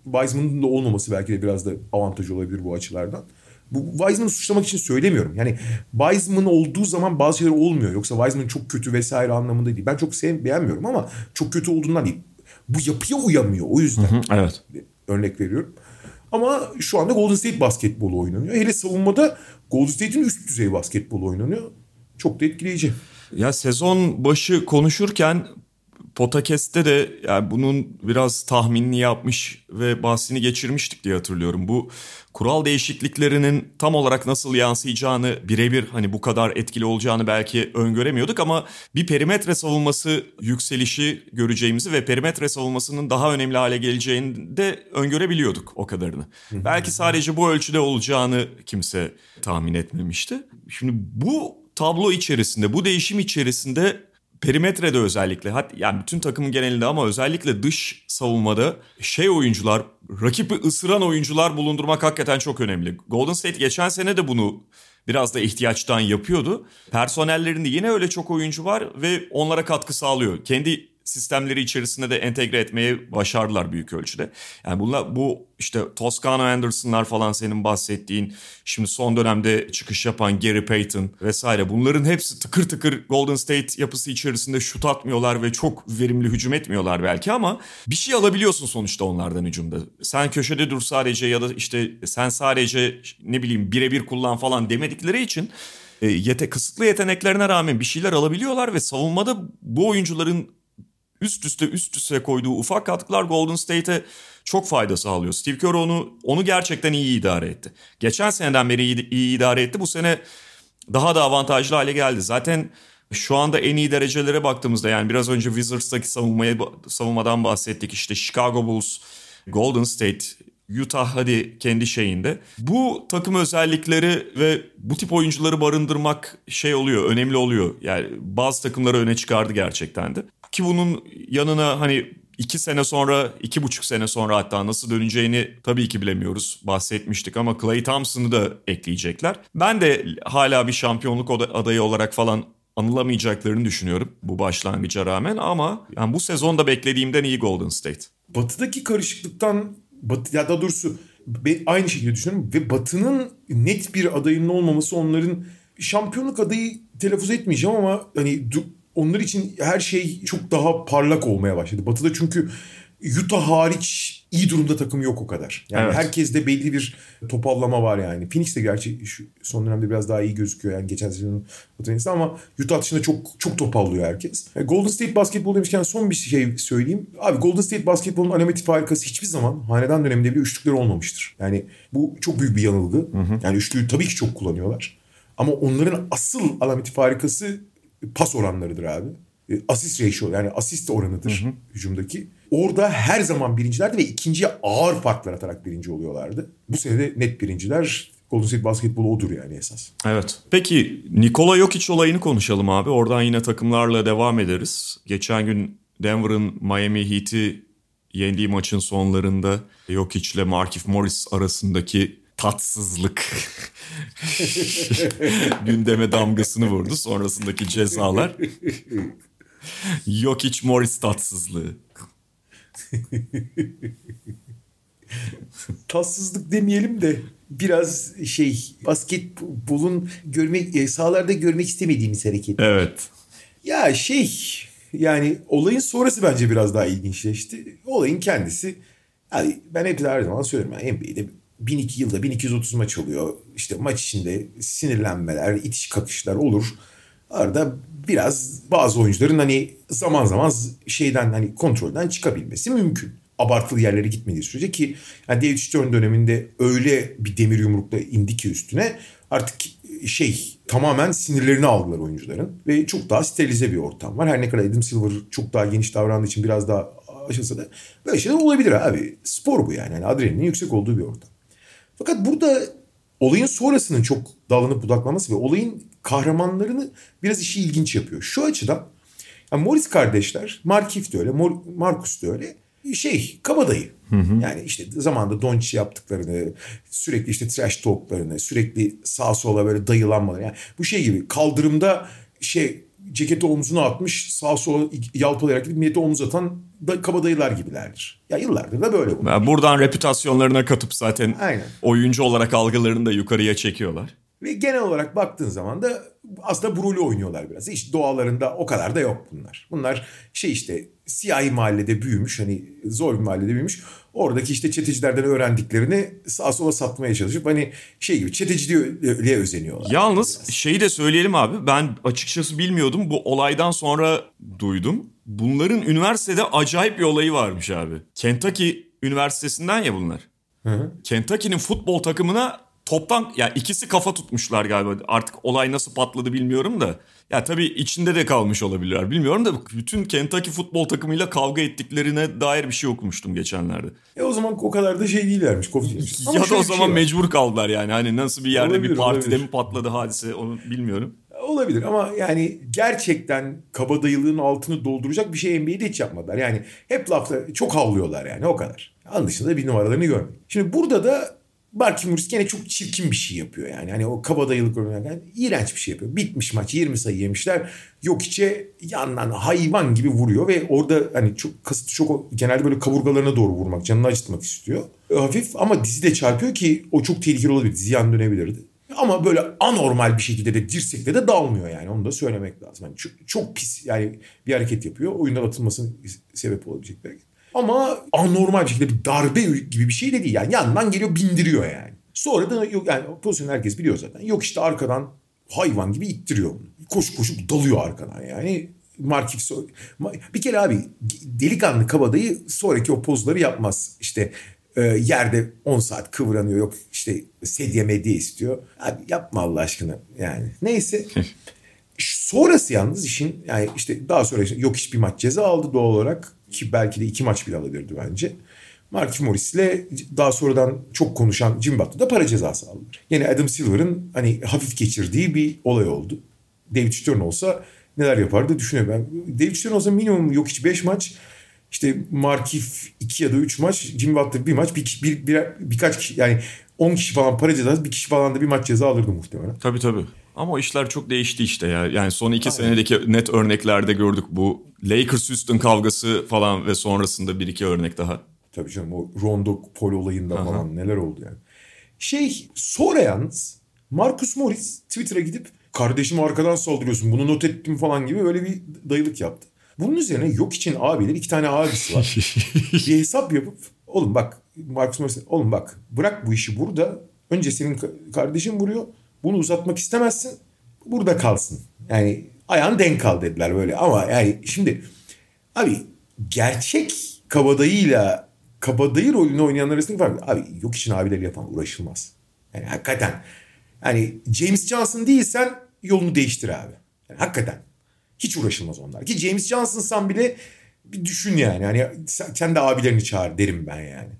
Wiseman'ın da olmaması belki de biraz da avantaj olabilir bu açılardan. Bu Wiseman'ı suçlamak için söylemiyorum. Yani Wiseman olduğu zaman bazı şeyler olmuyor. Yoksa Wiseman çok kötü vesaire anlamında değil. Ben çok sev beğenmiyorum ama çok kötü olduğundan değil. Bu yapıya uyamıyor. O yüzden. Hı hı, evet. Örnek veriyorum. Ama şu anda Golden State basketbolu oynanıyor. Hele savunmada Golden State'in üst düzey basketbolu oynanıyor. Çok da etkileyici. Ya sezon başı konuşurken Potakest'te de yani bunun biraz tahminini yapmış ve bahsini geçirmiştik diye hatırlıyorum. Bu kural değişikliklerinin tam olarak nasıl yansıyacağını birebir hani bu kadar etkili olacağını belki öngöremiyorduk ama bir perimetre savunması yükselişi göreceğimizi ve perimetre savunmasının daha önemli hale geleceğini de öngörebiliyorduk o kadarını. belki sadece bu ölçüde olacağını kimse tahmin etmemişti. Şimdi bu tablo içerisinde, bu değişim içerisinde perimetrede özellikle yani bütün takımın genelinde ama özellikle dış savunmada şey oyuncular rakibi ısıran oyuncular bulundurmak hakikaten çok önemli. Golden State geçen sene de bunu biraz da ihtiyaçtan yapıyordu. Personellerinde yine öyle çok oyuncu var ve onlara katkı sağlıyor. Kendi sistemleri içerisinde de entegre etmeye başardılar büyük ölçüde. Yani bunlar bu işte Toscano Anderson'lar falan senin bahsettiğin şimdi son dönemde çıkış yapan Gary Payton vesaire bunların hepsi tıkır tıkır Golden State yapısı içerisinde şut atmıyorlar ve çok verimli hücum etmiyorlar belki ama bir şey alabiliyorsun sonuçta onlardan hücumda. Sen köşede dur sadece ya da işte sen sadece ne bileyim birebir kullan falan demedikleri için e, yete, kısıtlı yeteneklerine rağmen bir şeyler alabiliyorlar ve savunmada bu oyuncuların üst üste üst üste koyduğu ufak katkılar Golden State'e çok fayda sağlıyor. Steve Kerr onu onu gerçekten iyi idare etti. Geçen seneden beri iyi, iyi idare etti. Bu sene daha da avantajlı hale geldi. Zaten şu anda en iyi derecelere baktığımızda yani biraz önce Wizards'taki savunmaya, savunmadan bahsettik. İşte Chicago Bulls, Golden State, Utah hadi kendi şeyinde. Bu takım özellikleri ve bu tip oyuncuları barındırmak şey oluyor, önemli oluyor. Yani bazı takımları öne çıkardı gerçekten de. Ki bunun yanına hani iki sene sonra, iki buçuk sene sonra hatta nasıl döneceğini tabii ki bilemiyoruz. Bahsetmiştik ama Clay Thompson'ı da ekleyecekler. Ben de hala bir şampiyonluk adayı olarak falan anılamayacaklarını düşünüyorum bu başlangıca rağmen ama yani bu sezonda beklediğimden iyi Golden State. Batı'daki karışıklıktan Batı ya da doğrusu aynı şekilde düşünüyorum ve Batı'nın net bir adayının olmaması onların şampiyonluk adayı telaffuz etmeyeceğim ama hani onlar için her şey çok daha parlak olmaya başladı. Batı'da çünkü Utah hariç iyi durumda takım yok o kadar. Yani evet. herkeste belli bir topallama var yani. Phoenix de gerçi şu son dönemde biraz daha iyi gözüküyor yani geçen sezonun Batı'nın ama Utah dışında çok çok topallıyor herkes. Yani Golden State basketbol demişken son bir şey söyleyeyim. Abi Golden State basketbolun alametik farikası hiçbir zaman hanedan döneminde bile üçlükleri olmamıştır. Yani bu çok büyük bir yanılgı. Hı hı. Yani üçlüyü tabii ki çok kullanıyorlar. Ama onların asıl alametik farikası pas oranlarıdır abi. E, asist ratio yani asist oranıdır hı hı. hücumdaki. Orada her zaman birincilerdi ve ikinciye ağır farklar atarak birinci oluyorlardı. Bu sene de net birinciler. Golden State basketbolu odur yani esas. Evet. Peki Nikola Jokic olayını konuşalım abi. Oradan yine takımlarla devam ederiz. Geçen gün Denver'ın Miami Heat'i yendiği maçın sonlarında Jokic ile Markif Morris arasındaki tatsızlık gündeme damgasını vurdu. Sonrasındaki cezalar. Jokic Morris tatsızlığı. Tatsızlık demeyelim de biraz şey basketbolun görmek e, sahalarda görmek istemediğimiz hareket. Evet. Ya şey yani olayın sonrası bence biraz daha ilginçleşti. Olayın kendisi yani ben hep her zaman söylüyorum yani NBA'de 1002 yılda 1230 maç oluyor. İşte maç içinde sinirlenmeler, itiş kakışlar olur. Arada biraz bazı oyuncuların hani zaman zaman şeyden hani kontrolden çıkabilmesi mümkün. Abartılı yerlere gitmediği sürece ki yani David Stern döneminde öyle bir demir yumrukla indi ki üstüne artık şey tamamen sinirlerini aldılar oyuncuların ve çok daha sterilize bir ortam var. Her ne kadar Adam Silver çok daha geniş davrandığı için biraz daha aşılsa da böyle şeyler olabilir abi. Spor bu yani. yani adrenalin yüksek olduğu bir ortam. Fakat burada olayın sonrasının çok dallanıp budaklaması ve olayın kahramanlarını biraz işi ilginç yapıyor. Şu açıdan yani Morris kardeşler, Markif de öyle, Marcus da öyle şey kabadayı. Hı hı. Yani işte zamanında Doncic yaptıklarını, sürekli işte trash talklarını, sürekli sağa sola böyle dayılanmaları. Yani bu şey gibi kaldırımda şey ceketi omzuna atmış sağa sola yalpalayarak gidip millete omuz atan da kabadayılar gibilerdir. Ya yıllardır da böyle bunlar. Yani buradan reputasyonlarına katıp zaten Aynen. oyuncu olarak algılarını da yukarıya çekiyorlar. Ve genel olarak baktığın zaman da aslında brulü oynuyorlar biraz. İşte doğalarında o kadar da yok bunlar. Bunlar şey işte siyahi mahallede büyümüş hani zor bir mahallede büyümüş. Oradaki işte çetecilerden öğrendiklerini sağa sola satmaya çalışıp hani şey gibi çeteciliğe özeniyorlar. Yalnız biraz. şeyi de söyleyelim abi ben açıkçası bilmiyordum bu olaydan sonra duydum. Bunların üniversitede acayip bir olayı varmış abi. Kentucky Üniversitesi'nden ya bunlar. Kentucky'nin futbol takımına toptan ya ikisi kafa tutmuşlar galiba. Artık olay nasıl patladı bilmiyorum da. Ya tabii içinde de kalmış olabilirler. Bilmiyorum da bütün Kentucky futbol takımıyla kavga ettiklerine dair bir şey okumuştum geçenlerde. E o zaman o kadar da şey değillermiş. ya da o zaman şey mecbur kaldılar yani. Hani nasıl bir yerde olabilir, bir partide olabilir. mi patladı hadise onu bilmiyorum. Olabilir ama yani gerçekten kabadayılığın altını dolduracak bir şey NBA'de hiç yapmadılar. Yani hep lafta çok havlıyorlar yani o kadar. Dışında bir numaralarını görmedim. Şimdi burada da Markif Morris gene çok çirkin bir şey yapıyor yani. Hani o kabadayılık oynarken iğrenç bir şey yapıyor. Bitmiş maç 20 sayı yemişler. Yok içe yandan hayvan gibi vuruyor ve orada hani çok kasıtlı çok genelde böyle kaburgalarına doğru vurmak, canını acıtmak istiyor. Hafif ama dizi de çarpıyor ki o çok tehlikeli olabilir. Dizi yan dönebilirdi. Ama böyle anormal bir şekilde de dirsekle de dalmıyor yani. Onu da söylemek lazım. Yani çok, çok pis yani bir hareket yapıyor. Oyundan atılmasına sebep olabilecek bir hareket. Ama anormal bir şekilde bir darbe gibi bir şey de değil. Yani yandan geliyor bindiriyor yani. Sonra da yok yani pozisyonu herkes biliyor zaten. Yok işte arkadan hayvan gibi ittiriyor bunu. Koş koşup dalıyor arkadan yani. Markif so bir kere abi delikanlı kabadayı sonraki o pozları yapmaz. İşte e, yerde 10 saat kıvranıyor yok işte sedye medya istiyor. Abi yapma Allah aşkına yani. Neyse. Sonrası yalnız işin yani işte daha sonra işte yok hiçbir maç ceza aldı doğal olarak ki belki de iki maç bile alabilirdi bence. Mark Morris ile daha sonradan çok konuşan Jim Butler da para cezası aldı. Yine Adam Silver'ın hani hafif geçirdiği bir olay oldu. David Stern olsa neler yapardı düşünüyorum ben. David Stern olsa minimum yok hiç 5 maç. İşte Markif 2 ya da 3 maç, Jim Butler bir maç, bir, bir, bir, birkaç kişi yani 10 kişi falan para cezası, bir kişi falan da bir maç ceza alırdı muhtemelen. Tabii tabii. Ama o işler çok değişti işte ya. Yani son iki Aynen. senedeki net örneklerde gördük bu Lakers-Houston kavgası falan ve sonrasında bir iki örnek daha. Tabii canım o Rondo Pol olayında Aha. falan neler oldu yani. Şey sonra yalnız Marcus Morris Twitter'a gidip kardeşim arkadan saldırıyorsun bunu not ettim falan gibi öyle bir dayılık yaptı. Bunun üzerine yok için abiler iki tane abisi var. bir hesap yapıp oğlum bak Marcus Morris oğlum bak bırak bu işi burada. Önce senin kardeşin vuruyor. Bunu uzatmak istemezsin. Burada kalsın. Yani ayağın denk al dediler böyle. Ama yani şimdi abi gerçek kabadayıyla kabadayı rolünü oynayanlar arasındaki fark. Abi yok için abileri yapan uğraşılmaz. Yani hakikaten yani James Johnson değilsen yolunu değiştir abi. Yani hakikaten. Hiç uğraşılmaz onlar. Ki James Johnson'san bile bir düşün yani. Hani sen de abilerini çağır derim ben yani.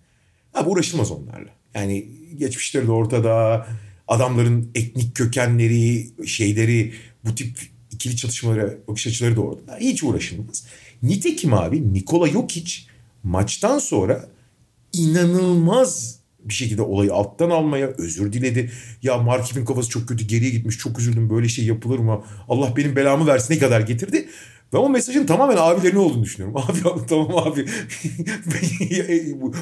Abi uğraşılmaz onlarla. Yani geçmişleri de ortada. Adamların etnik kökenleri, şeyleri, bu tip ikili çatışmalara bakış açıları da. Hiç uğraşılmaz. Nitekim abi Nikola Jokic maçtan sonra inanılmaz bir şekilde olayı alttan almaya özür diledi. Ya Markif'in kafası çok kötü geriye gitmiş çok üzüldüm böyle şey yapılır mı? Allah benim belamı versin ne kadar getirdi. Ben o mesajın tamamen abilerine olduğunu düşünüyorum. Abi, abi tamam abi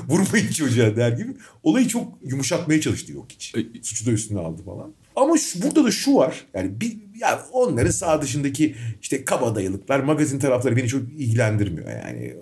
vurmayın çocuğa der gibi. Olayı çok yumuşatmaya çalıştı yok hiç. Suçu da üstüne aldı falan. Ama şu, burada da şu var. Yani bir, yani onların sağ dışındaki işte kabadayılıklar, magazin tarafları beni çok ilgilendirmiyor. Yani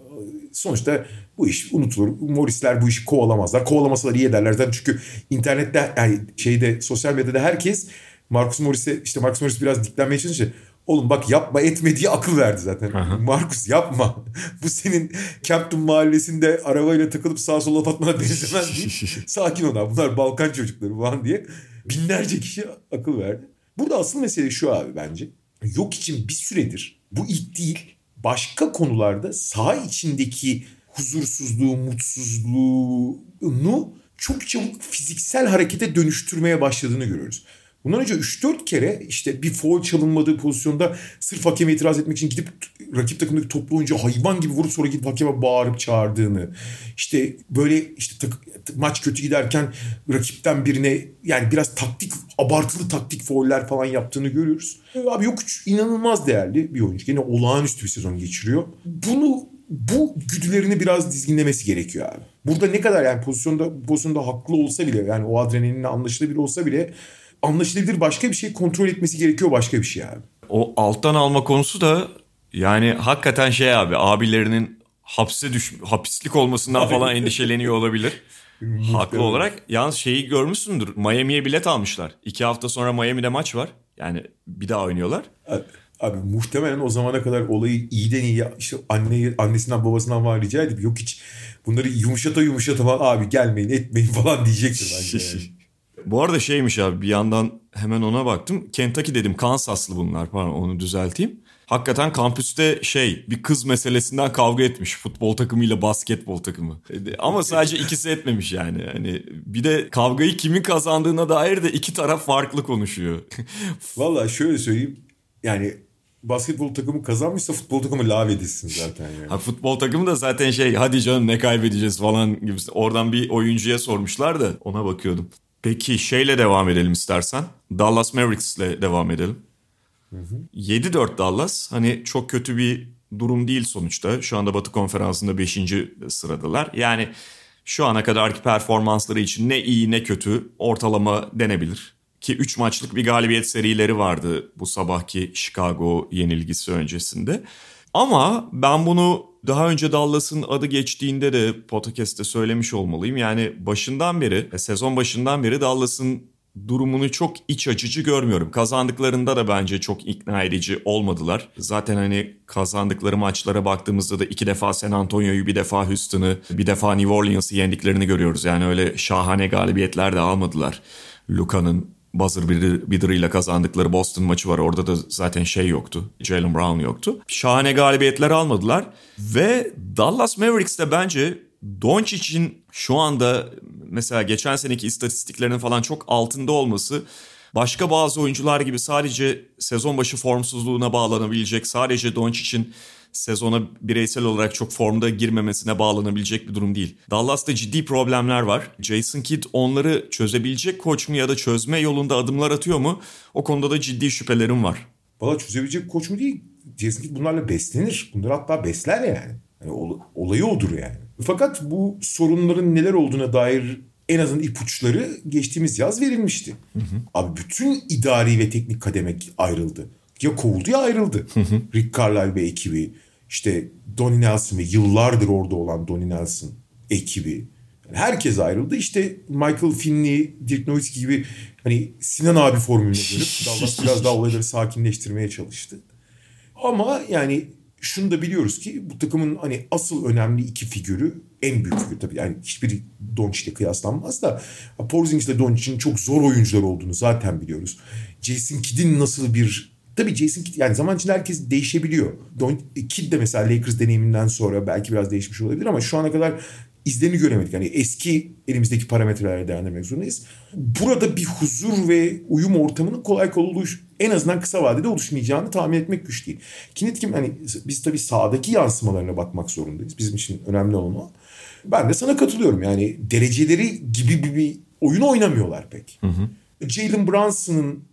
sonuçta bu iş unutulur. Morrisler bu işi kovalamazlar. Kovalamasalar iyi ederler zaten çünkü internette yani şeyde sosyal medyada herkes Marcus Morris'e işte Marcus Morris biraz diklenmeye çalışınca Oğlum bak yapma etme diye akıl verdi zaten. Aha. Markus yapma. Bu senin Campton mahallesinde arabayla takılıp sağa sola atmana benzemez değil. Sakin ol bunlar Balkan çocukları falan diye. Binlerce kişi akıl verdi. Burada asıl mesele şu abi bence. Yok için bir süredir bu ilk değil başka konularda saha içindeki huzursuzluğu, mutsuzluğunu çok çabuk fiziksel harekete dönüştürmeye başladığını görüyoruz. Bundan önce 3-4 kere işte bir foul çalınmadığı pozisyonda sırf hakeme itiraz etmek için gidip rakip takımdaki toplu oyuncu hayvan gibi vurup sonra gidip hakeme bağırıp çağırdığını. işte böyle işte tak, maç kötü giderken rakipten birine yani biraz taktik abartılı taktik fauller falan yaptığını görüyoruz. Abi yok inanılmaz değerli bir oyuncu. Yine olağanüstü bir sezon geçiriyor. Bunu bu güdülerini biraz dizginlemesi gerekiyor abi. Burada ne kadar yani pozisyonda pozisyonda haklı olsa bile yani o adrenalinle anlaşılabilir olsa bile anlaşılabilir başka bir şey kontrol etmesi gerekiyor başka bir şey abi. O alttan alma konusu da yani hakikaten şey abi abilerinin hapse düş hapislik olmasından falan endişeleniyor olabilir. Haklı olarak. Yalnız şeyi görmüşsündür. Miami'ye bilet almışlar. İki hafta sonra Miami'de maç var. Yani bir daha oynuyorlar. Abi, muhtemelen o zamana kadar olayı iyiden iyi işte anne, annesinden babasından var rica edip yok hiç bunları yumuşata yumuşata falan abi gelmeyin etmeyin falan diyecektir bence. Yani. Bu arada şeymiş abi bir yandan hemen ona baktım. Kentucky dedim Kansaslı bunlar pardon onu düzelteyim. Hakikaten kampüste şey bir kız meselesinden kavga etmiş futbol takımıyla basketbol takımı. Ama sadece ikisi etmemiş yani. Hani bir de kavgayı kimin kazandığına dair de iki taraf farklı konuşuyor. Valla şöyle söyleyeyim. Yani basketbol takımı kazanmışsa futbol takımı lav edilsin zaten yani. Ha, futbol takımı da zaten şey hadi canım ne kaybedeceğiz falan gibi. Oradan bir oyuncuya sormuşlar da ona bakıyordum. Peki şeyle devam edelim istersen. Dallas Mavericks'le devam edelim. 7-4 Dallas. Hani çok kötü bir durum değil sonuçta. Şu anda Batı Konferansı'nda 5. sıradalar. Yani şu ana kadarki performansları için ne iyi ne kötü ortalama denebilir. Ki 3 maçlık bir galibiyet serileri vardı bu sabahki Chicago yenilgisi öncesinde. Ama ben bunu daha önce Dallas'ın adı geçtiğinde de podcast'te söylemiş olmalıyım. Yani başından beri, e, sezon başından beri Dallas'ın durumunu çok iç açıcı görmüyorum. Kazandıklarında da bence çok ikna edici olmadılar. Zaten hani kazandıkları maçlara baktığımızda da iki defa San Antonio'yu, bir defa Houston'ı, bir defa New Orleans'ı yendiklerini görüyoruz. Yani öyle şahane galibiyetler de almadılar. Luka'nın buzzer beater'ıyla kazandıkları Boston maçı var. Orada da zaten şey yoktu. Jalen Brown yoktu. Şahane galibiyetler almadılar. Ve Dallas Mavericks de bence Doncic'in şu anda mesela geçen seneki istatistiklerinin falan çok altında olması başka bazı oyuncular gibi sadece sezon başı formsuzluğuna bağlanabilecek, sadece Doncic'in sezona bireysel olarak çok formda girmemesine bağlanabilecek bir durum değil. Dallas'ta ciddi problemler var. Jason Kidd onları çözebilecek koç mu ya da çözme yolunda adımlar atıyor mu? O konuda da ciddi şüphelerim var. Valla çözebilecek koç mu değil. Jason Kidd bunlarla beslenir. Bunları hatta besler yani. yani ol, olayı odur yani. Fakat bu sorunların neler olduğuna dair en azından ipuçları geçtiğimiz yaz verilmişti. Hı hı. Abi bütün idari ve teknik kademek ayrıldı ya kovuldu ya ayrıldı. Rick Carlisle ve ekibi. işte Donnie Nelson ve yıllardır orada olan Donnie Nelson ekibi. Yani herkes ayrıldı. İşte Michael Finley, Dirk Nowitzki gibi hani Sinan abi formülüne dönüp Dallas biraz daha olayları sakinleştirmeye çalıştı. Ama yani şunu da biliyoruz ki bu takımın hani asıl önemli iki figürü en büyük figür tabii yani hiçbir Doncic'le kıyaslanmaz da Porzingis ile Doncic'in çok zor oyuncular olduğunu zaten biliyoruz. Jason Kidd'in nasıl bir Tabii Jason Kidd yani zaman içinde herkes değişebiliyor. Don, Kidd de mesela Lakers deneyiminden sonra belki biraz değişmiş olabilir ama şu ana kadar izlerini göremedik. Yani eski elimizdeki parametrelerle değerlendirmek zorundayız. Burada bir huzur ve uyum ortamının kolay kolay oluş, en azından kısa vadede oluşmayacağını tahmin etmek güç değil. Kinet kim hani biz tabii sahadaki yansımalarına bakmak zorundayız. Bizim için önemli olan o. Ben de sana katılıyorum. Yani dereceleri gibi bir, bir oyun oynamıyorlar pek. Hı hı. Jalen Brunson'ın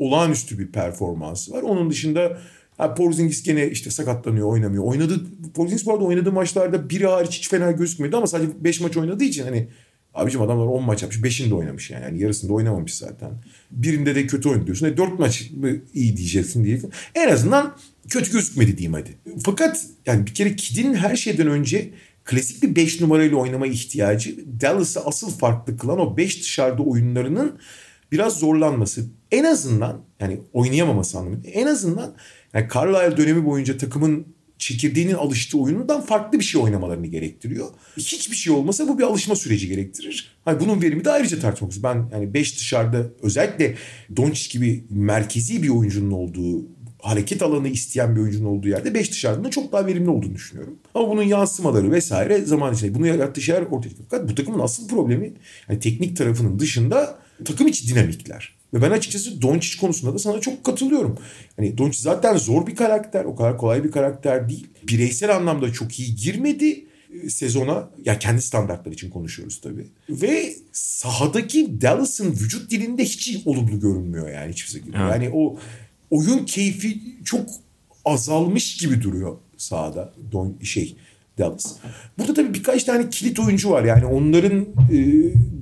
olağanüstü bir performansı var. Onun dışında ha, Porzingis gene işte sakatlanıyor, oynamıyor. Oynadı Porzingis bu arada oynadığı maçlarda biri hariç hiç fena gözükmüyordu ama sadece 5 maç oynadığı için hani abicim adamlar 10 maç yapmış. 5'inde oynamış yani. yani. Yarısında oynamamış zaten. Birinde de kötü oynadı diyorsun. E, 4 maç iyi diyeceksin diye. En azından kötü gözükmedi diyeyim hadi. Fakat yani bir kere Kid'in her şeyden önce klasik bir 5 numarayla oynama ihtiyacı Dallas'ı asıl farklı kılan o 5 dışarıda oyunlarının biraz zorlanması en azından yani oynayamaması anlamında en azından yani Carlisle dönemi boyunca takımın çekirdeğinin alıştığı oyunundan farklı bir şey oynamalarını gerektiriyor. Hiçbir şey olmasa bu bir alışma süreci gerektirir. Hani bunun verimi de ayrıca tartışmak. Ben yani 5 dışarıda özellikle Doncic gibi merkezi bir oyuncunun olduğu hareket alanı isteyen bir oyuncunun olduğu yerde 5 dışarıda çok daha verimli olduğunu düşünüyorum. Ama bunun yansımaları vesaire zaman içinde bunu yarattığı şeyler ortaya çıkıyor. Fakat bu takımın asıl problemi yani teknik tarafının dışında takım içi dinamikler. Ve ben açıkçası Doncic konusunda da sana çok katılıyorum. Hani Doncic zaten zor bir karakter. O kadar kolay bir karakter değil. Bireysel anlamda çok iyi girmedi e, sezona. Ya kendi standartları için konuşuyoruz tabii. Ve sahadaki Dallas'ın vücut dilinde hiç olumlu görünmüyor yani hiçbir şekilde. Evet. Yani o oyun keyfi çok azalmış gibi duruyor sahada. Don şey Dallas. Burada tabii birkaç tane kilit oyuncu var. Yani onların e,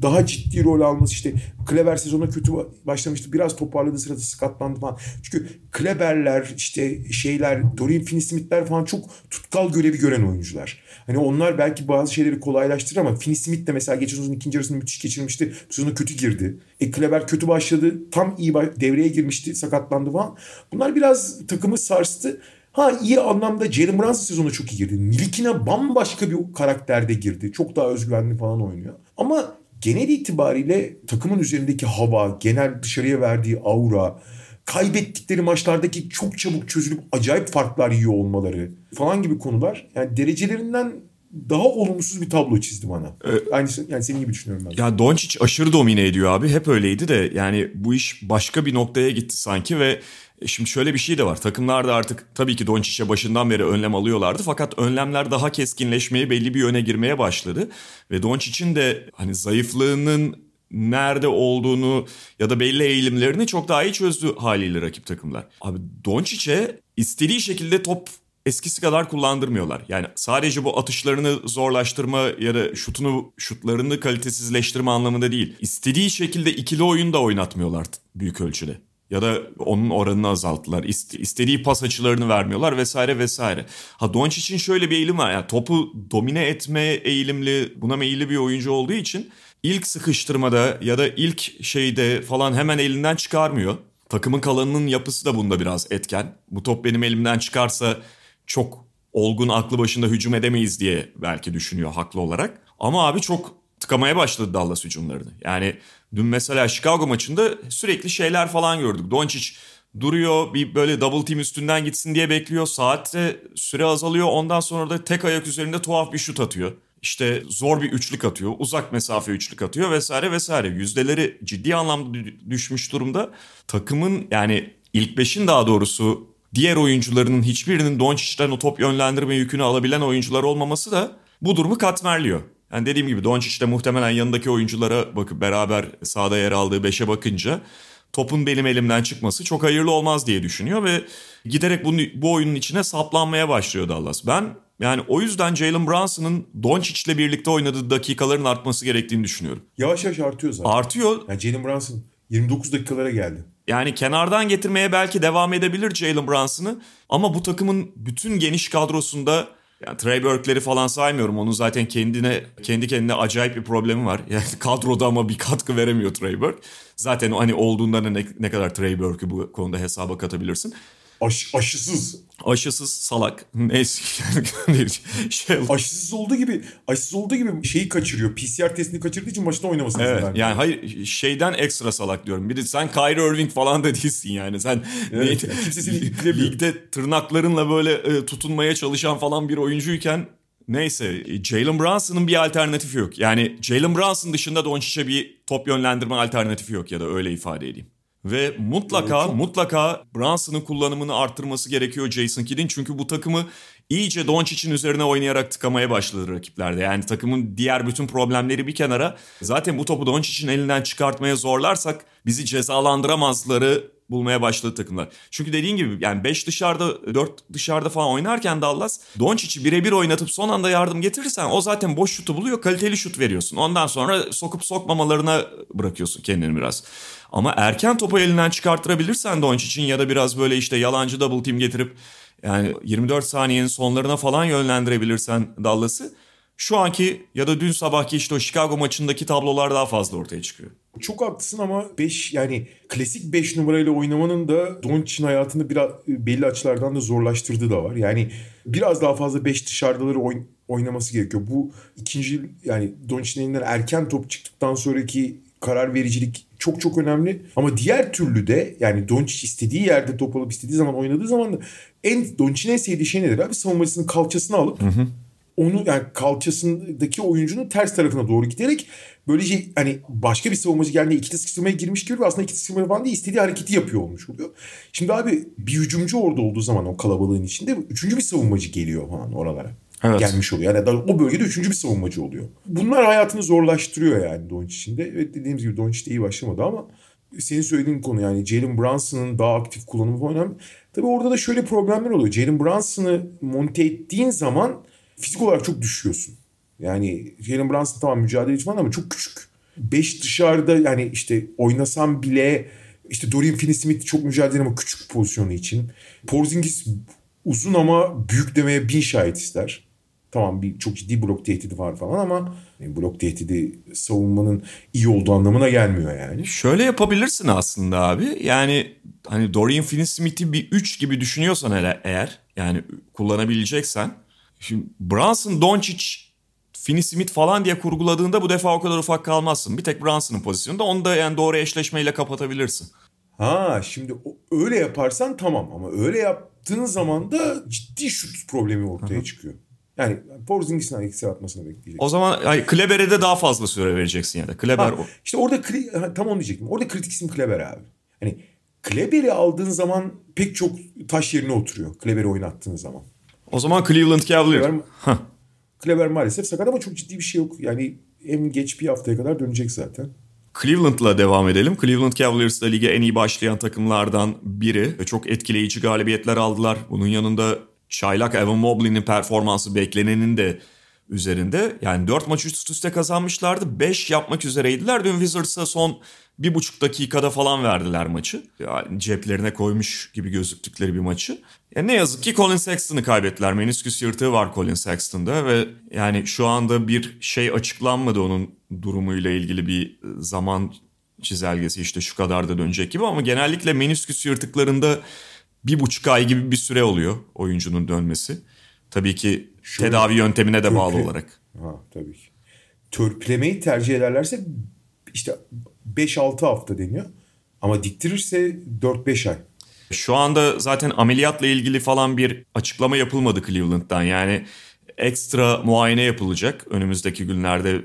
daha ciddi rol alması işte Kleber sezona kötü başlamıştı. Biraz toparladı sırada sakatlandı falan. Çünkü Kleber'ler işte şeyler Dorian Finney-Smith'ler falan çok tutkal görevi gören oyuncular. Hani onlar belki bazı şeyleri kolaylaştırır ama Finney-Smith de mesela geçen sezonun ikinci yarısını müthiş geçirmişti. Bu sezonu kötü girdi. E Kleber kötü başladı. Tam iyi devreye girmişti. Sakatlandı falan. Bunlar biraz takımı sarstı. Ha iyi anlamda Jalen Brunson sezonu çok iyi girdi. Nilikina bambaşka bir karakterde girdi. Çok daha özgüvenli falan oynuyor. Ama genel itibariyle takımın üzerindeki hava, genel dışarıya verdiği aura, kaybettikleri maçlardaki çok çabuk çözülüp acayip farklar yiyor olmaları falan gibi konular. Yani derecelerinden daha olumsuz bir tablo çizdi bana. Aynı yani senin gibi düşünüyorum ben. Ya Doncic aşırı domine ediyor abi. Hep öyleydi de yani bu iş başka bir noktaya gitti sanki ve şimdi şöyle bir şey de var. Takımlar da artık tabii ki Doncic'e başından beri önlem alıyorlardı fakat önlemler daha keskinleşmeye, belli bir yöne girmeye başladı ve Doncic'in de hani zayıflığının nerede olduğunu ya da belli eğilimlerini çok daha iyi çözdü haliyle rakip takımlar. Abi Doncic'e istediği şekilde top eskisi kadar kullandırmıyorlar. Yani sadece bu atışlarını zorlaştırma ya da şutunu şutlarını kalitesizleştirme anlamında değil. İstediği şekilde ikili oyun da oynatmıyorlar büyük ölçüde. Ya da onun oranını azalttılar. İstediği pas açılarını vermiyorlar vesaire vesaire. Ha Doncic'in şöyle bir eğilim var. Yani topu domine etme eğilimli, buna meyilli bir oyuncu olduğu için ilk sıkıştırmada ya da ilk şeyde falan hemen elinden çıkarmıyor. Takımın kalanının yapısı da bunda biraz etken. Bu top benim elimden çıkarsa çok olgun aklı başında hücum edemeyiz diye belki düşünüyor haklı olarak. Ama abi çok tıkamaya başladı Dallas hücumlarını. Yani dün mesela Chicago maçında sürekli şeyler falan gördük. Doncic duruyor bir böyle double team üstünden gitsin diye bekliyor. Saatte süre azalıyor ondan sonra da tek ayak üzerinde tuhaf bir şut atıyor. İşte zor bir üçlük atıyor, uzak mesafe üçlük atıyor vesaire vesaire. Yüzdeleri ciddi anlamda düşmüş durumda. Takımın yani ilk beşin daha doğrusu diğer oyuncularının hiçbirinin Doncic'ten o top yönlendirme yükünü alabilen oyuncular olmaması da bu durumu katmerliyor. Yani dediğim gibi Doncic de muhtemelen yanındaki oyunculara bakıp beraber sahada yer aldığı beşe bakınca topun benim elimden çıkması çok hayırlı olmaz diye düşünüyor ve giderek bunu, bu oyunun içine saplanmaya başlıyor Dallas. Ben yani o yüzden Jalen Brunson'ın Doncic'le birlikte oynadığı dakikaların artması gerektiğini düşünüyorum. Yavaş yavaş artıyor zaten. Artıyor. Yani Jalen Brunson 29 dakikalara geldi. Yani kenardan getirmeye belki devam edebilir Jalen Brunson'ı ama bu takımın bütün geniş kadrosunda yani Trey Burke'leri falan saymıyorum. Onun zaten kendine kendi kendine acayip bir problemi var. Yani kadroda ama bir katkı veremiyor Trey Burke. Zaten hani olduğunda ne, ne kadar Trey Burke'ü bu konuda hesaba katabilirsin. Aş, aşısız. Aşısız salak. Neyse. şey, aşısız olduğu gibi aşısız olduğu gibi şeyi kaçırıyor. PCR testini kaçırdığı için maçta oynamasını Evet. Yani hayır şeyden ekstra salak diyorum. Bir de sen Kyrie Irving falan da değilsin yani. Sen evet, yani kimse seni ligde tırnaklarınla böyle e, tutunmaya çalışan falan bir oyuncuyken Neyse Jalen Brunson'ın bir alternatifi yok. Yani Jalen Brunson dışında Doncic'e bir top yönlendirme alternatifi yok ya da öyle ifade edeyim. Ve mutlaka evet, mutlaka Brunson'ın kullanımını arttırması gerekiyor Jason Kidd'in. Çünkü bu takımı iyice Doncic'in üzerine oynayarak tıkamaya başladı rakiplerde. Yani takımın diğer bütün problemleri bir kenara. Zaten bu topu Doncic'in elinden çıkartmaya zorlarsak bizi cezalandıramazları bulmaya başladı takımlar. Çünkü dediğin gibi yani 5 dışarıda 4 dışarıda falan oynarken Dallas Doncic'i birebir oynatıp son anda yardım getirirsen o zaten boş şutu buluyor kaliteli şut veriyorsun. Ondan sonra sokup sokmamalarına bırakıyorsun kendini biraz. Ama erken topu elinden çıkarttırabilirsen Doncic'in ya da biraz böyle işte yalancı double team getirip yani 24 saniyenin sonlarına falan yönlendirebilirsen Dallas'ı şu anki ya da dün sabahki işte o Chicago maçındaki tablolar daha fazla ortaya çıkıyor. Çok haklısın ama 5 yani klasik 5 numarayla oynamanın da Doncic'in hayatını biraz belli açılardan da zorlaştırdığı da var. Yani biraz daha fazla 5 dışarıdaları oyn oynaması gerekiyor. Bu ikinci yani Doncic'in elinden erken top çıktıktan sonraki karar vericilik çok çok önemli. Ama diğer türlü de yani Doncic istediği yerde top alıp istediği zaman oynadığı zaman da en Doncic'in en sevdiği şey nedir abi? Savunmacısının kalçasını alıp hı hı. onu yani kalçasındaki oyuncunun ters tarafına doğru giderek böylece hani başka bir savunmacı geldiğinde ikili sıkıştırmaya girmiş gibi aslında ikili sıkıştırmaya falan değil istediği hareketi yapıyor olmuş oluyor. Şimdi abi bir hücumcu orada olduğu zaman o kalabalığın içinde üçüncü bir savunmacı geliyor falan oralara evet. gelmiş oluyor. Yani o bölgede üçüncü bir savunmacı oluyor. Bunlar hayatını zorlaştırıyor yani Doncic'in de. Evet dediğimiz gibi Doncic de iyi başlamadı ama senin söylediğin konu yani Jalen Brunson'ın daha aktif kullanımı önemli. Tabii orada da şöyle problemler oluyor. Jalen Brunson'ı monte ettiğin zaman fizik olarak çok düşüyorsun. Yani Jalen Brunson tamam mücadeleci falan ama çok küçük. Beş dışarıda yani işte oynasam bile işte Dorian Finney-Smith çok mücadele ama küçük pozisyonu için. Porzingis uzun ama büyük demeye bin şahit ister. Tamam bir çok ciddi blok tehdidi var falan ama blok tehdidi savunmanın iyi olduğu anlamına gelmiyor yani. Şöyle yapabilirsin aslında abi. Yani hani Dorian Finney-Smith'i bir 3 gibi düşünüyorsan hele eğer yani kullanabileceksen. Şimdi Brunson, Doncic, Finney-Smith falan diye kurguladığında bu defa o kadar ufak kalmazsın. Bir tek Brunson'ın pozisyonunda onu da yani doğru eşleşmeyle kapatabilirsin. Ha şimdi öyle yaparsan tamam ama öyle yaptığın zaman da ciddi şut problemi ortaya Hı-hı. çıkıyor. Yani Porzingis'in ayak atmasını bekleyecek. O zaman ay, Kleber'e de daha fazla süre vereceksin ya da. Kleber Ha, işte orada tam onu diyecektim. Orada kritik isim Kleber abi. Hani Kleber'i aldığın zaman pek çok taş yerine oturuyor. Kleber'i oynattığın zaman. o zaman Cleveland Cavaliers. Kleber, Kleber maalesef sakat ama çok ciddi bir şey yok. Yani en geç bir haftaya kadar dönecek zaten. Cleveland'la devam edelim. Cleveland Cavaliers da lige en iyi başlayan takımlardan biri. Ve Çok etkileyici galibiyetler aldılar. Bunun yanında çaylak Evan Mobley'nin performansı beklenenin de üzerinde. Yani 4 maç üst üste kazanmışlardı. 5 yapmak üzereydiler. Dün Wizards'a son bir buçuk dakikada falan verdiler maçı. Yani ceplerine koymuş gibi gözüktükleri bir maçı. Ya ne yazık ki Colin Sexton'ı kaybettiler. Menisküs yırtığı var Colin Sexton'da ve yani şu anda bir şey açıklanmadı onun durumuyla ilgili bir zaman çizelgesi işte şu kadar da dönecek gibi ama genellikle menisküs yırtıklarında bir buçuk ay gibi bir süre oluyor oyuncunun dönmesi. Tabii ki Şöyle, tedavi yöntemine de bağlı olarak. Ha tabii ki. Törpülemeyi tercih ederlerse işte 5-6 hafta deniyor. Ama diktirirse 4-5 ay. Şu anda zaten ameliyatla ilgili falan bir açıklama yapılmadı Cleveland'dan. Yani ekstra muayene yapılacak. Önümüzdeki günlerde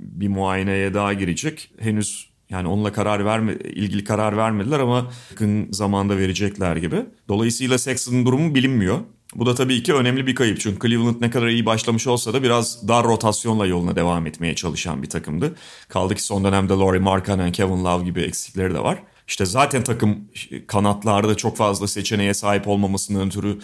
bir muayeneye daha girecek. Henüz yani onunla karar verme ilgili karar vermediler ama yakın zamanda verecekler gibi. Dolayısıyla Sexton'ın durumu bilinmiyor. Bu da tabii ki önemli bir kayıp. Çünkü Cleveland ne kadar iyi başlamış olsa da biraz dar rotasyonla yoluna devam etmeye çalışan bir takımdı. Kaldı ki son dönemde Laurie Markkanen, Kevin Love gibi eksikleri de var. İşte zaten takım kanatlarda çok fazla seçeneğe sahip olmamasından ötürü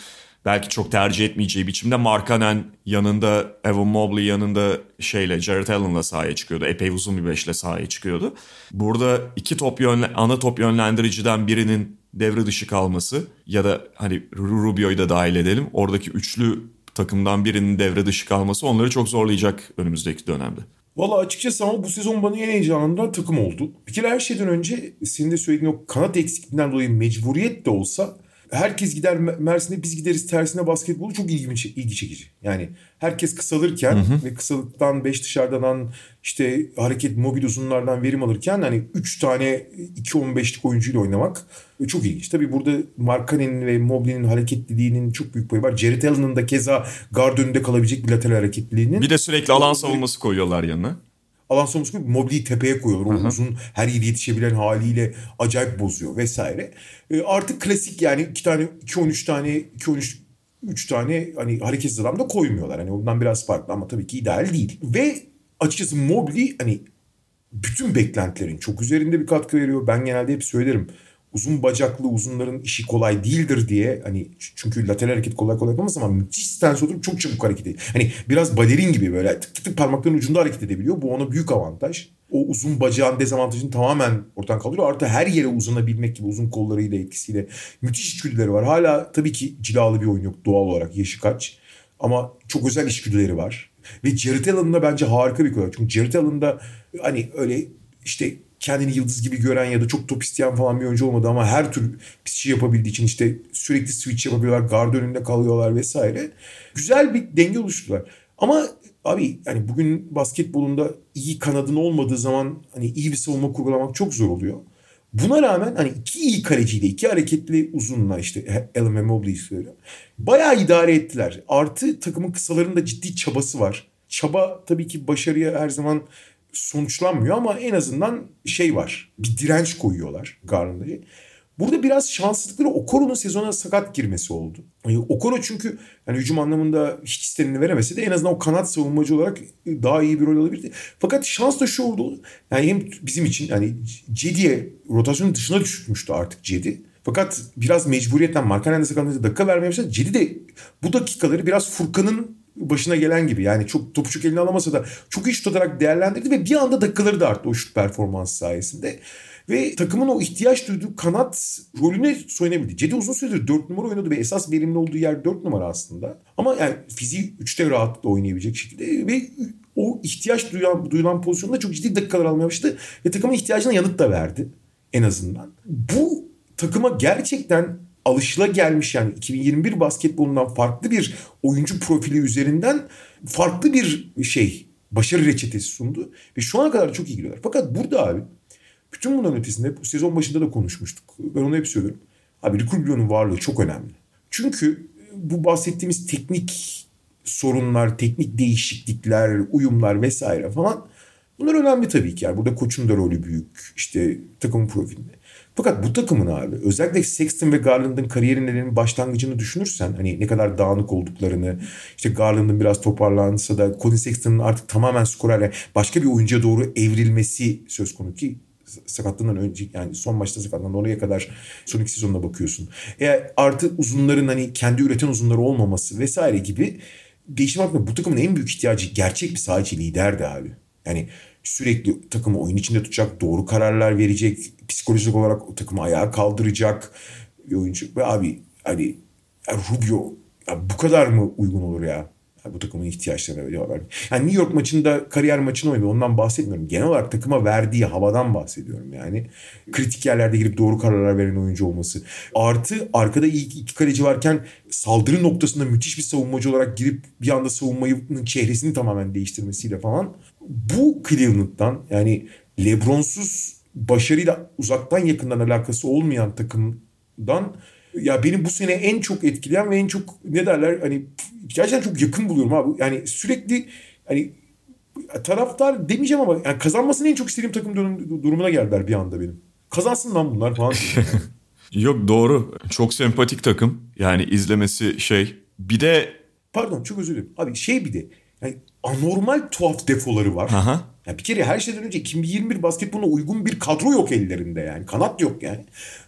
belki çok tercih etmeyeceği biçimde Markkanen yanında Evan Mobley yanında şeyle Jared Allen'la sahaya çıkıyordu. Epey uzun bir beşle sahaya çıkıyordu. Burada iki top yönle, ana top yönlendiriciden birinin devre dışı kalması ya da hani Rubio'yu da dahil edelim. Oradaki üçlü takımdan birinin devre dışı kalması onları çok zorlayacak önümüzdeki dönemde. Valla açıkçası ama bu sezon bana en heyecanlandıran takım oldu. Bir kere her şeyden önce senin de söylediğin o kanat eksikliğinden dolayı mecburiyet de olsa herkes gider Mersin'e biz gideriz tersine basketbolu çok ilgi, ilgi çekici. Yani herkes kısalırken hı hı. ve kısalıktan 5 dışarıdan işte hareket mobil uzunlardan verim alırken hani 3 tane 2-15'lik oyuncuyla oynamak çok ilginç. Tabii burada Markkanen'in ve Mobley'nin hareketliliğinin çok büyük payı var. Jared Allen'ın da keza guard önünde kalabilecek bir lateral hareketliliğinin. Bir de sürekli alan savunması koyuyorlar yanına alan koyup Mobley'i tepeye koyuyorlar. O uzun her yeri yetişebilen haliyle acayip bozuyor vesaire. E, artık klasik yani iki tane 2-13 tane 2-13 3 tane hani hareketsiz adam da koymuyorlar. Hani ondan biraz farklı ama tabii ki ideal değil. Ve açıkçası Mobley hani bütün beklentilerin çok üzerinde bir katkı veriyor. Ben genelde hep söylerim. Uzun bacaklı uzunların işi kolay değildir diye hani çünkü lateral hareket kolay kolay yapamaz ama müthiş stance oturup çok çabuk hareket ediyor. Hani biraz balerin gibi böyle tık tık tık parmakların ucunda hareket edebiliyor. Bu ona büyük avantaj. O uzun bacağın dezavantajını tamamen ortadan kaldırıyor. Artı her yere uzanabilmek gibi uzun kollarıyla etkisiyle müthiş içgüdüleri var. Hala tabii ki cilalı bir oyun yok doğal olarak yaşı kaç. Ama çok özel içgüdüleri var. Ve Jared Allen'da bence harika bir kolay. Çünkü Jared Allen'da hani öyle işte kendini yıldız gibi gören ya da çok top isteyen falan bir oyuncu olmadı ama her tür bir şey yapabildiği için işte sürekli switch yapabiliyorlar, guard önünde kalıyorlar vesaire. Güzel bir denge oluşturdular. Ama abi yani bugün basketbolunda iyi kanadın olmadığı zaman hani iyi bir savunma kurgulamak çok zor oluyor. Buna rağmen hani iki iyi kaleciyle, iki hareketli uzunla işte Allen ve Mobley'i söylüyorum. Bayağı idare ettiler. Artı takımın kısalarında ciddi çabası var. Çaba tabii ki başarıya her zaman sonuçlanmıyor ama en azından şey var. Bir direnç koyuyorlar Garland'a. Burada biraz şanssızlıkları Okoro'nun sezona sakat girmesi oldu. Yani Okoro çünkü yani hücum anlamında hiç istenini veremese de en azından o kanat savunmacı olarak daha iyi bir rol alabilirdi. Fakat şans da şu oldu. Yani hem bizim için yani Cedi'ye rotasyonun dışına düşmüştü artık Cedi. Fakat biraz mecburiyetten Markanen'de sakatlanınca dakika vermeye. Cedi de bu dakikaları biraz Furkan'ın başına gelen gibi. Yani çok topu çok eline alamasa da çok iyi şut atarak değerlendirdi ve bir anda dakikaları da arttı o şut performansı sayesinde. Ve takımın o ihtiyaç duyduğu kanat rolüne soyunabildi. Cedi uzun süredir 4 numara oynadı ve esas verimli olduğu yer 4 numara aslında. Ama yani fiziği 3'te rahatlıkla oynayabilecek şekilde ve o ihtiyaç duyulan, duyulan pozisyonda çok ciddi dakikalar almaya. Ve takımın ihtiyacına yanıt da verdi en azından. Bu takıma gerçekten alışıla gelmiş yani 2021 basketbolundan farklı bir oyuncu profili üzerinden farklı bir şey başarı reçetesi sundu. Ve şu ana kadar çok iyi gidiyorlar. Fakat burada abi bütün bunların ötesinde bu sezon başında da konuşmuştuk. Ben onu hep söylüyorum. Abi Ricky Rubio'nun varlığı çok önemli. Çünkü bu bahsettiğimiz teknik sorunlar, teknik değişiklikler, uyumlar vesaire falan. Bunlar önemli tabii ki. Yani burada koçun da rolü büyük. İşte takımın profilinde. Fakat bu takımın abi özellikle Sexton ve Garland'ın kariyerinin başlangıcını düşünürsen hani ne kadar dağınık olduklarını işte Garland'ın biraz toparlansa da Colin Sexton'ın artık tamamen skorerle başka bir oyuncuya doğru evrilmesi söz konusu ki sakatlığından önce yani son maçta sakatlandı oraya kadar son iki sezonuna bakıyorsun. Eğer artı uzunların hani kendi üreten uzunları olmaması vesaire gibi değişim hakkında bu takımın en büyük ihtiyacı gerçek bir sahici liderdi abi. Yani sürekli takımı oyun içinde tutacak, doğru kararlar verecek, psikolojik olarak o takımı ayağa kaldıracak bir oyuncu. Ve abi hani Rubio ya bu kadar mı uygun olur ya? bu takımın ihtiyaçlarına verdi. Yani New York maçında kariyer maçını oynadı ondan bahsetmiyorum. Genel olarak takıma verdiği havadan bahsediyorum yani. Kritik yerlerde girip doğru kararlar veren oyuncu olması. Artı arkada iyi iki kaleci varken saldırı noktasında müthiş bir savunmacı olarak girip bir anda savunmanın çehresini tamamen değiştirmesiyle falan. Bu Cleveland'dan yani Lebron'suz başarıyla uzaktan yakından alakası olmayan takımdan ya benim bu sene en çok etkileyen ve en çok ne derler hani gerçekten çok yakın buluyorum abi. Yani sürekli hani taraftar demeyeceğim ama yani kazanmasını en çok istediğim takım durumuna geldiler bir anda benim. Kazansın lan bunlar falan. Yok doğru. Çok sempatik takım. Yani izlemesi şey. Bir de... Pardon çok özür dilerim. Abi şey bir de yani anormal tuhaf defoları var. Aha. Yani bir kere her şeyden önce 2021 basketboluna uygun bir kadro yok ellerinde yani. Kanat yok yani.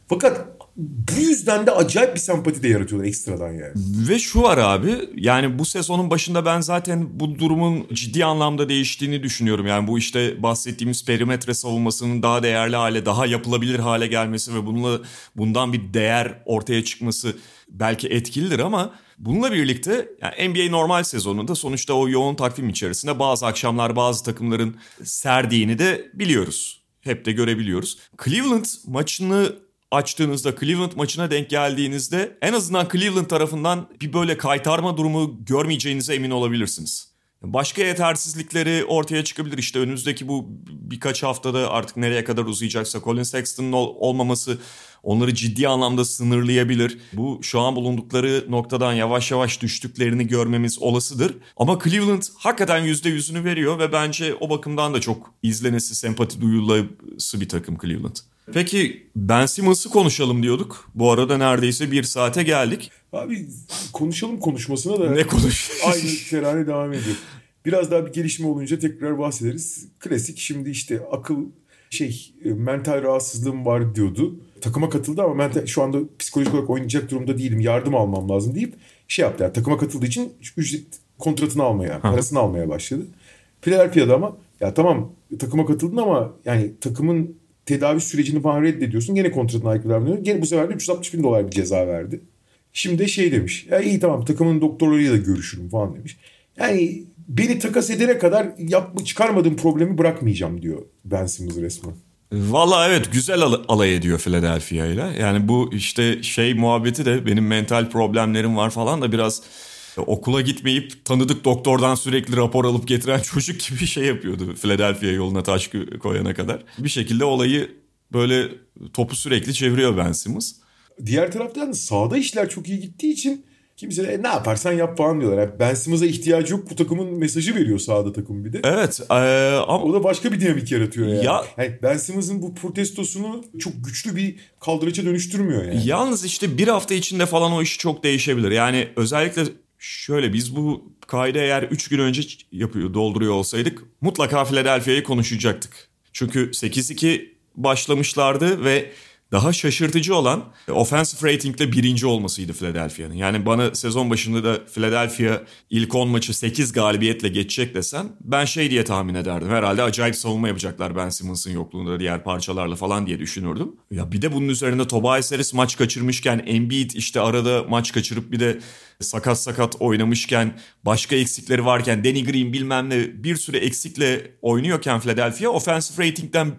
Fakat bu yüzden de acayip bir sempati de yaratıyorlar ekstradan yani. Ve şu var abi yani bu sezonun başında ben zaten bu durumun ciddi anlamda değiştiğini düşünüyorum. Yani bu işte bahsettiğimiz perimetre savunmasının daha değerli hale, daha yapılabilir hale gelmesi ve bununla bundan bir değer ortaya çıkması belki etkilidir ama bununla birlikte yani NBA normal sezonunda sonuçta o yoğun takvim içerisinde bazı akşamlar bazı takımların serdiğini de biliyoruz. Hep de görebiliyoruz. Cleveland maçını açtığınızda Cleveland maçına denk geldiğinizde en azından Cleveland tarafından bir böyle kaytarma durumu görmeyeceğinize emin olabilirsiniz. Başka yetersizlikleri ortaya çıkabilir. İşte önümüzdeki bu birkaç haftada artık nereye kadar uzayacaksa Colin Sexton'ın olmaması onları ciddi anlamda sınırlayabilir. Bu şu an bulundukları noktadan yavaş yavaş düştüklerini görmemiz olasıdır. Ama Cleveland hakikaten %100'ünü veriyor ve bence o bakımdan da çok izlenesi, sempati duyulası bir takım Cleveland. Peki Ben Simmons'ı konuşalım diyorduk. Bu arada neredeyse bir saate geldik. Abi konuşalım konuşmasına da. Ne konuş? aynı terane devam ediyor. Biraz daha bir gelişme olunca tekrar bahsederiz. Klasik şimdi işte akıl şey e, mental rahatsızlığım var diyordu. Takıma katıldı ama mental, şu anda psikolojik olarak oynayacak durumda değilim. Yardım almam lazım deyip şey yaptı. Yani takıma katıldığı için ücret kontratını almaya, parasını almaya başladı. Philadelphia'da ama ya tamam takıma katıldın ama yani takımın tedavi sürecini falan reddediyorsun. Gene kontratına aykırı davranıyor. Gene bu sefer de 360 bin dolar bir ceza verdi. Şimdi de şey demiş. Ya iyi tamam takımın doktorlarıyla da görüşürüm falan demiş. Yani beni takas edene kadar yapma, çıkarmadığım problemi bırakmayacağım diyor Ben Simmons resmen. Valla evet güzel al- alay ediyor Philadelphia ile. Yani bu işte şey muhabbeti de benim mental problemlerim var falan da biraz okula gitmeyip tanıdık doktordan sürekli rapor alıp getiren çocuk gibi bir şey yapıyordu Philadelphia yoluna taş koyana kadar. Bir şekilde olayı böyle topu sürekli çeviriyor Ben Simmons. Diğer taraftan sağda işler çok iyi gittiği için kimse de e, ne yaparsan yap falan diyorlar. Yani ben Simmons'a ihtiyacı yok bu takımın mesajı veriyor sağda takım bir de. Evet. Ee, ama... O da başka bir dinamik yaratıyor yani. Ya... yani ben Simmons'ın bu protestosunu çok güçlü bir kaldıraça dönüştürmüyor yani. Yalnız işte bir hafta içinde falan o iş çok değişebilir. Yani özellikle Şöyle biz bu kaydı eğer 3 gün önce yapıyor, dolduruyor olsaydık mutlaka Philadelphia'yı konuşacaktık. Çünkü 8-2 başlamışlardı ve daha şaşırtıcı olan offensive ratingle birinci olmasıydı Philadelphia'nın. Yani bana sezon başında da Philadelphia ilk 10 maçı 8 galibiyetle geçecek desen ben şey diye tahmin ederdim. Herhalde acayip savunma yapacaklar Ben Simmons'ın yokluğunda diğer parçalarla falan diye düşünürdüm. Ya bir de bunun üzerinde Tobias Harris maç kaçırmışken Embiid işte arada maç kaçırıp bir de sakat sakat oynamışken başka eksikleri varken Danny Green bilmem ne bir sürü eksikle oynuyorken Philadelphia offensive ratingden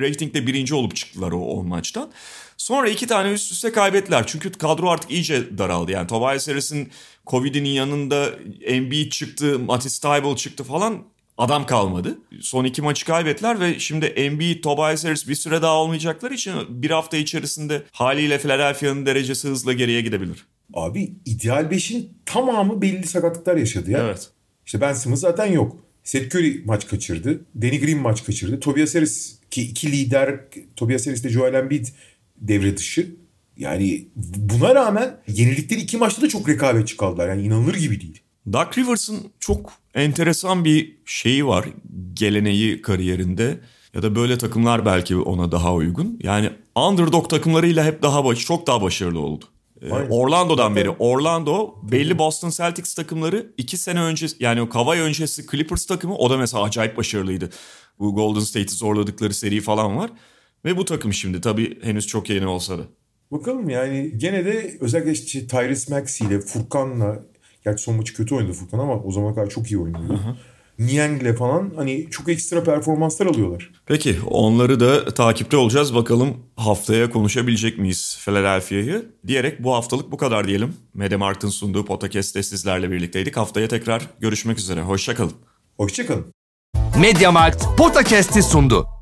ratingde birinci olup çıktılar o 10 maçtan. Sonra iki tane üst üste kaybettiler. Çünkü kadro artık iyice daraldı. Yani Tobias Harris'in Covid'inin yanında Embiid çıktı, Matisse Thybulle çıktı falan adam kalmadı. Son iki maçı kaybettiler ve şimdi Embiid, Tobias Harris bir süre daha olmayacakları için bir hafta içerisinde haliyle Philadelphia'nın derecesi hızla geriye gidebilir. Abi ideal 5'in tamamı belli sakatlıklar yaşadı ya. Evet. İşte Ben Simmons zaten yok. Seth Curry maç kaçırdı. Danny Green maç kaçırdı. Tobias Harris ki iki lider Tobias Harris de Joel Embiid devre dışı. Yani buna rağmen yenildikleri iki maçta da çok rekabetçi kaldılar. Yani inanılır gibi değil. Doug Rivers'ın çok enteresan bir şeyi var geleneği kariyerinde. Ya da böyle takımlar belki ona daha uygun. Yani underdog takımlarıyla hep daha baş, çok daha başarılı oldu. Ee, Aynen. Orlando'dan beri. Orlando belli Boston Celtics takımları iki sene önce yani o Kawhi öncesi Clippers takımı o da mesela acayip başarılıydı. Bu Golden State'i zorladıkları seri falan var. Ve bu takım şimdi tabii henüz çok yeni olsa da. Bakalım yani gene de özellikle işte Tyrese Maxey ile Furkan'la gerçi son maçı kötü oynadı Furkan ama o zamana kadar çok iyi oynuyordu. Niang'le falan hani çok ekstra performanslar alıyorlar. Peki onları da takipte olacağız. Bakalım haftaya konuşabilecek miyiz Philadelphia'yı? Diyerek bu haftalık bu kadar diyelim. Medemark'ın sunduğu podcast'te sizlerle birlikteydik. Haftaya tekrar görüşmek üzere. Hoşçakalın. Hoşçakalın. Mediamarkt Podcast'i sundu.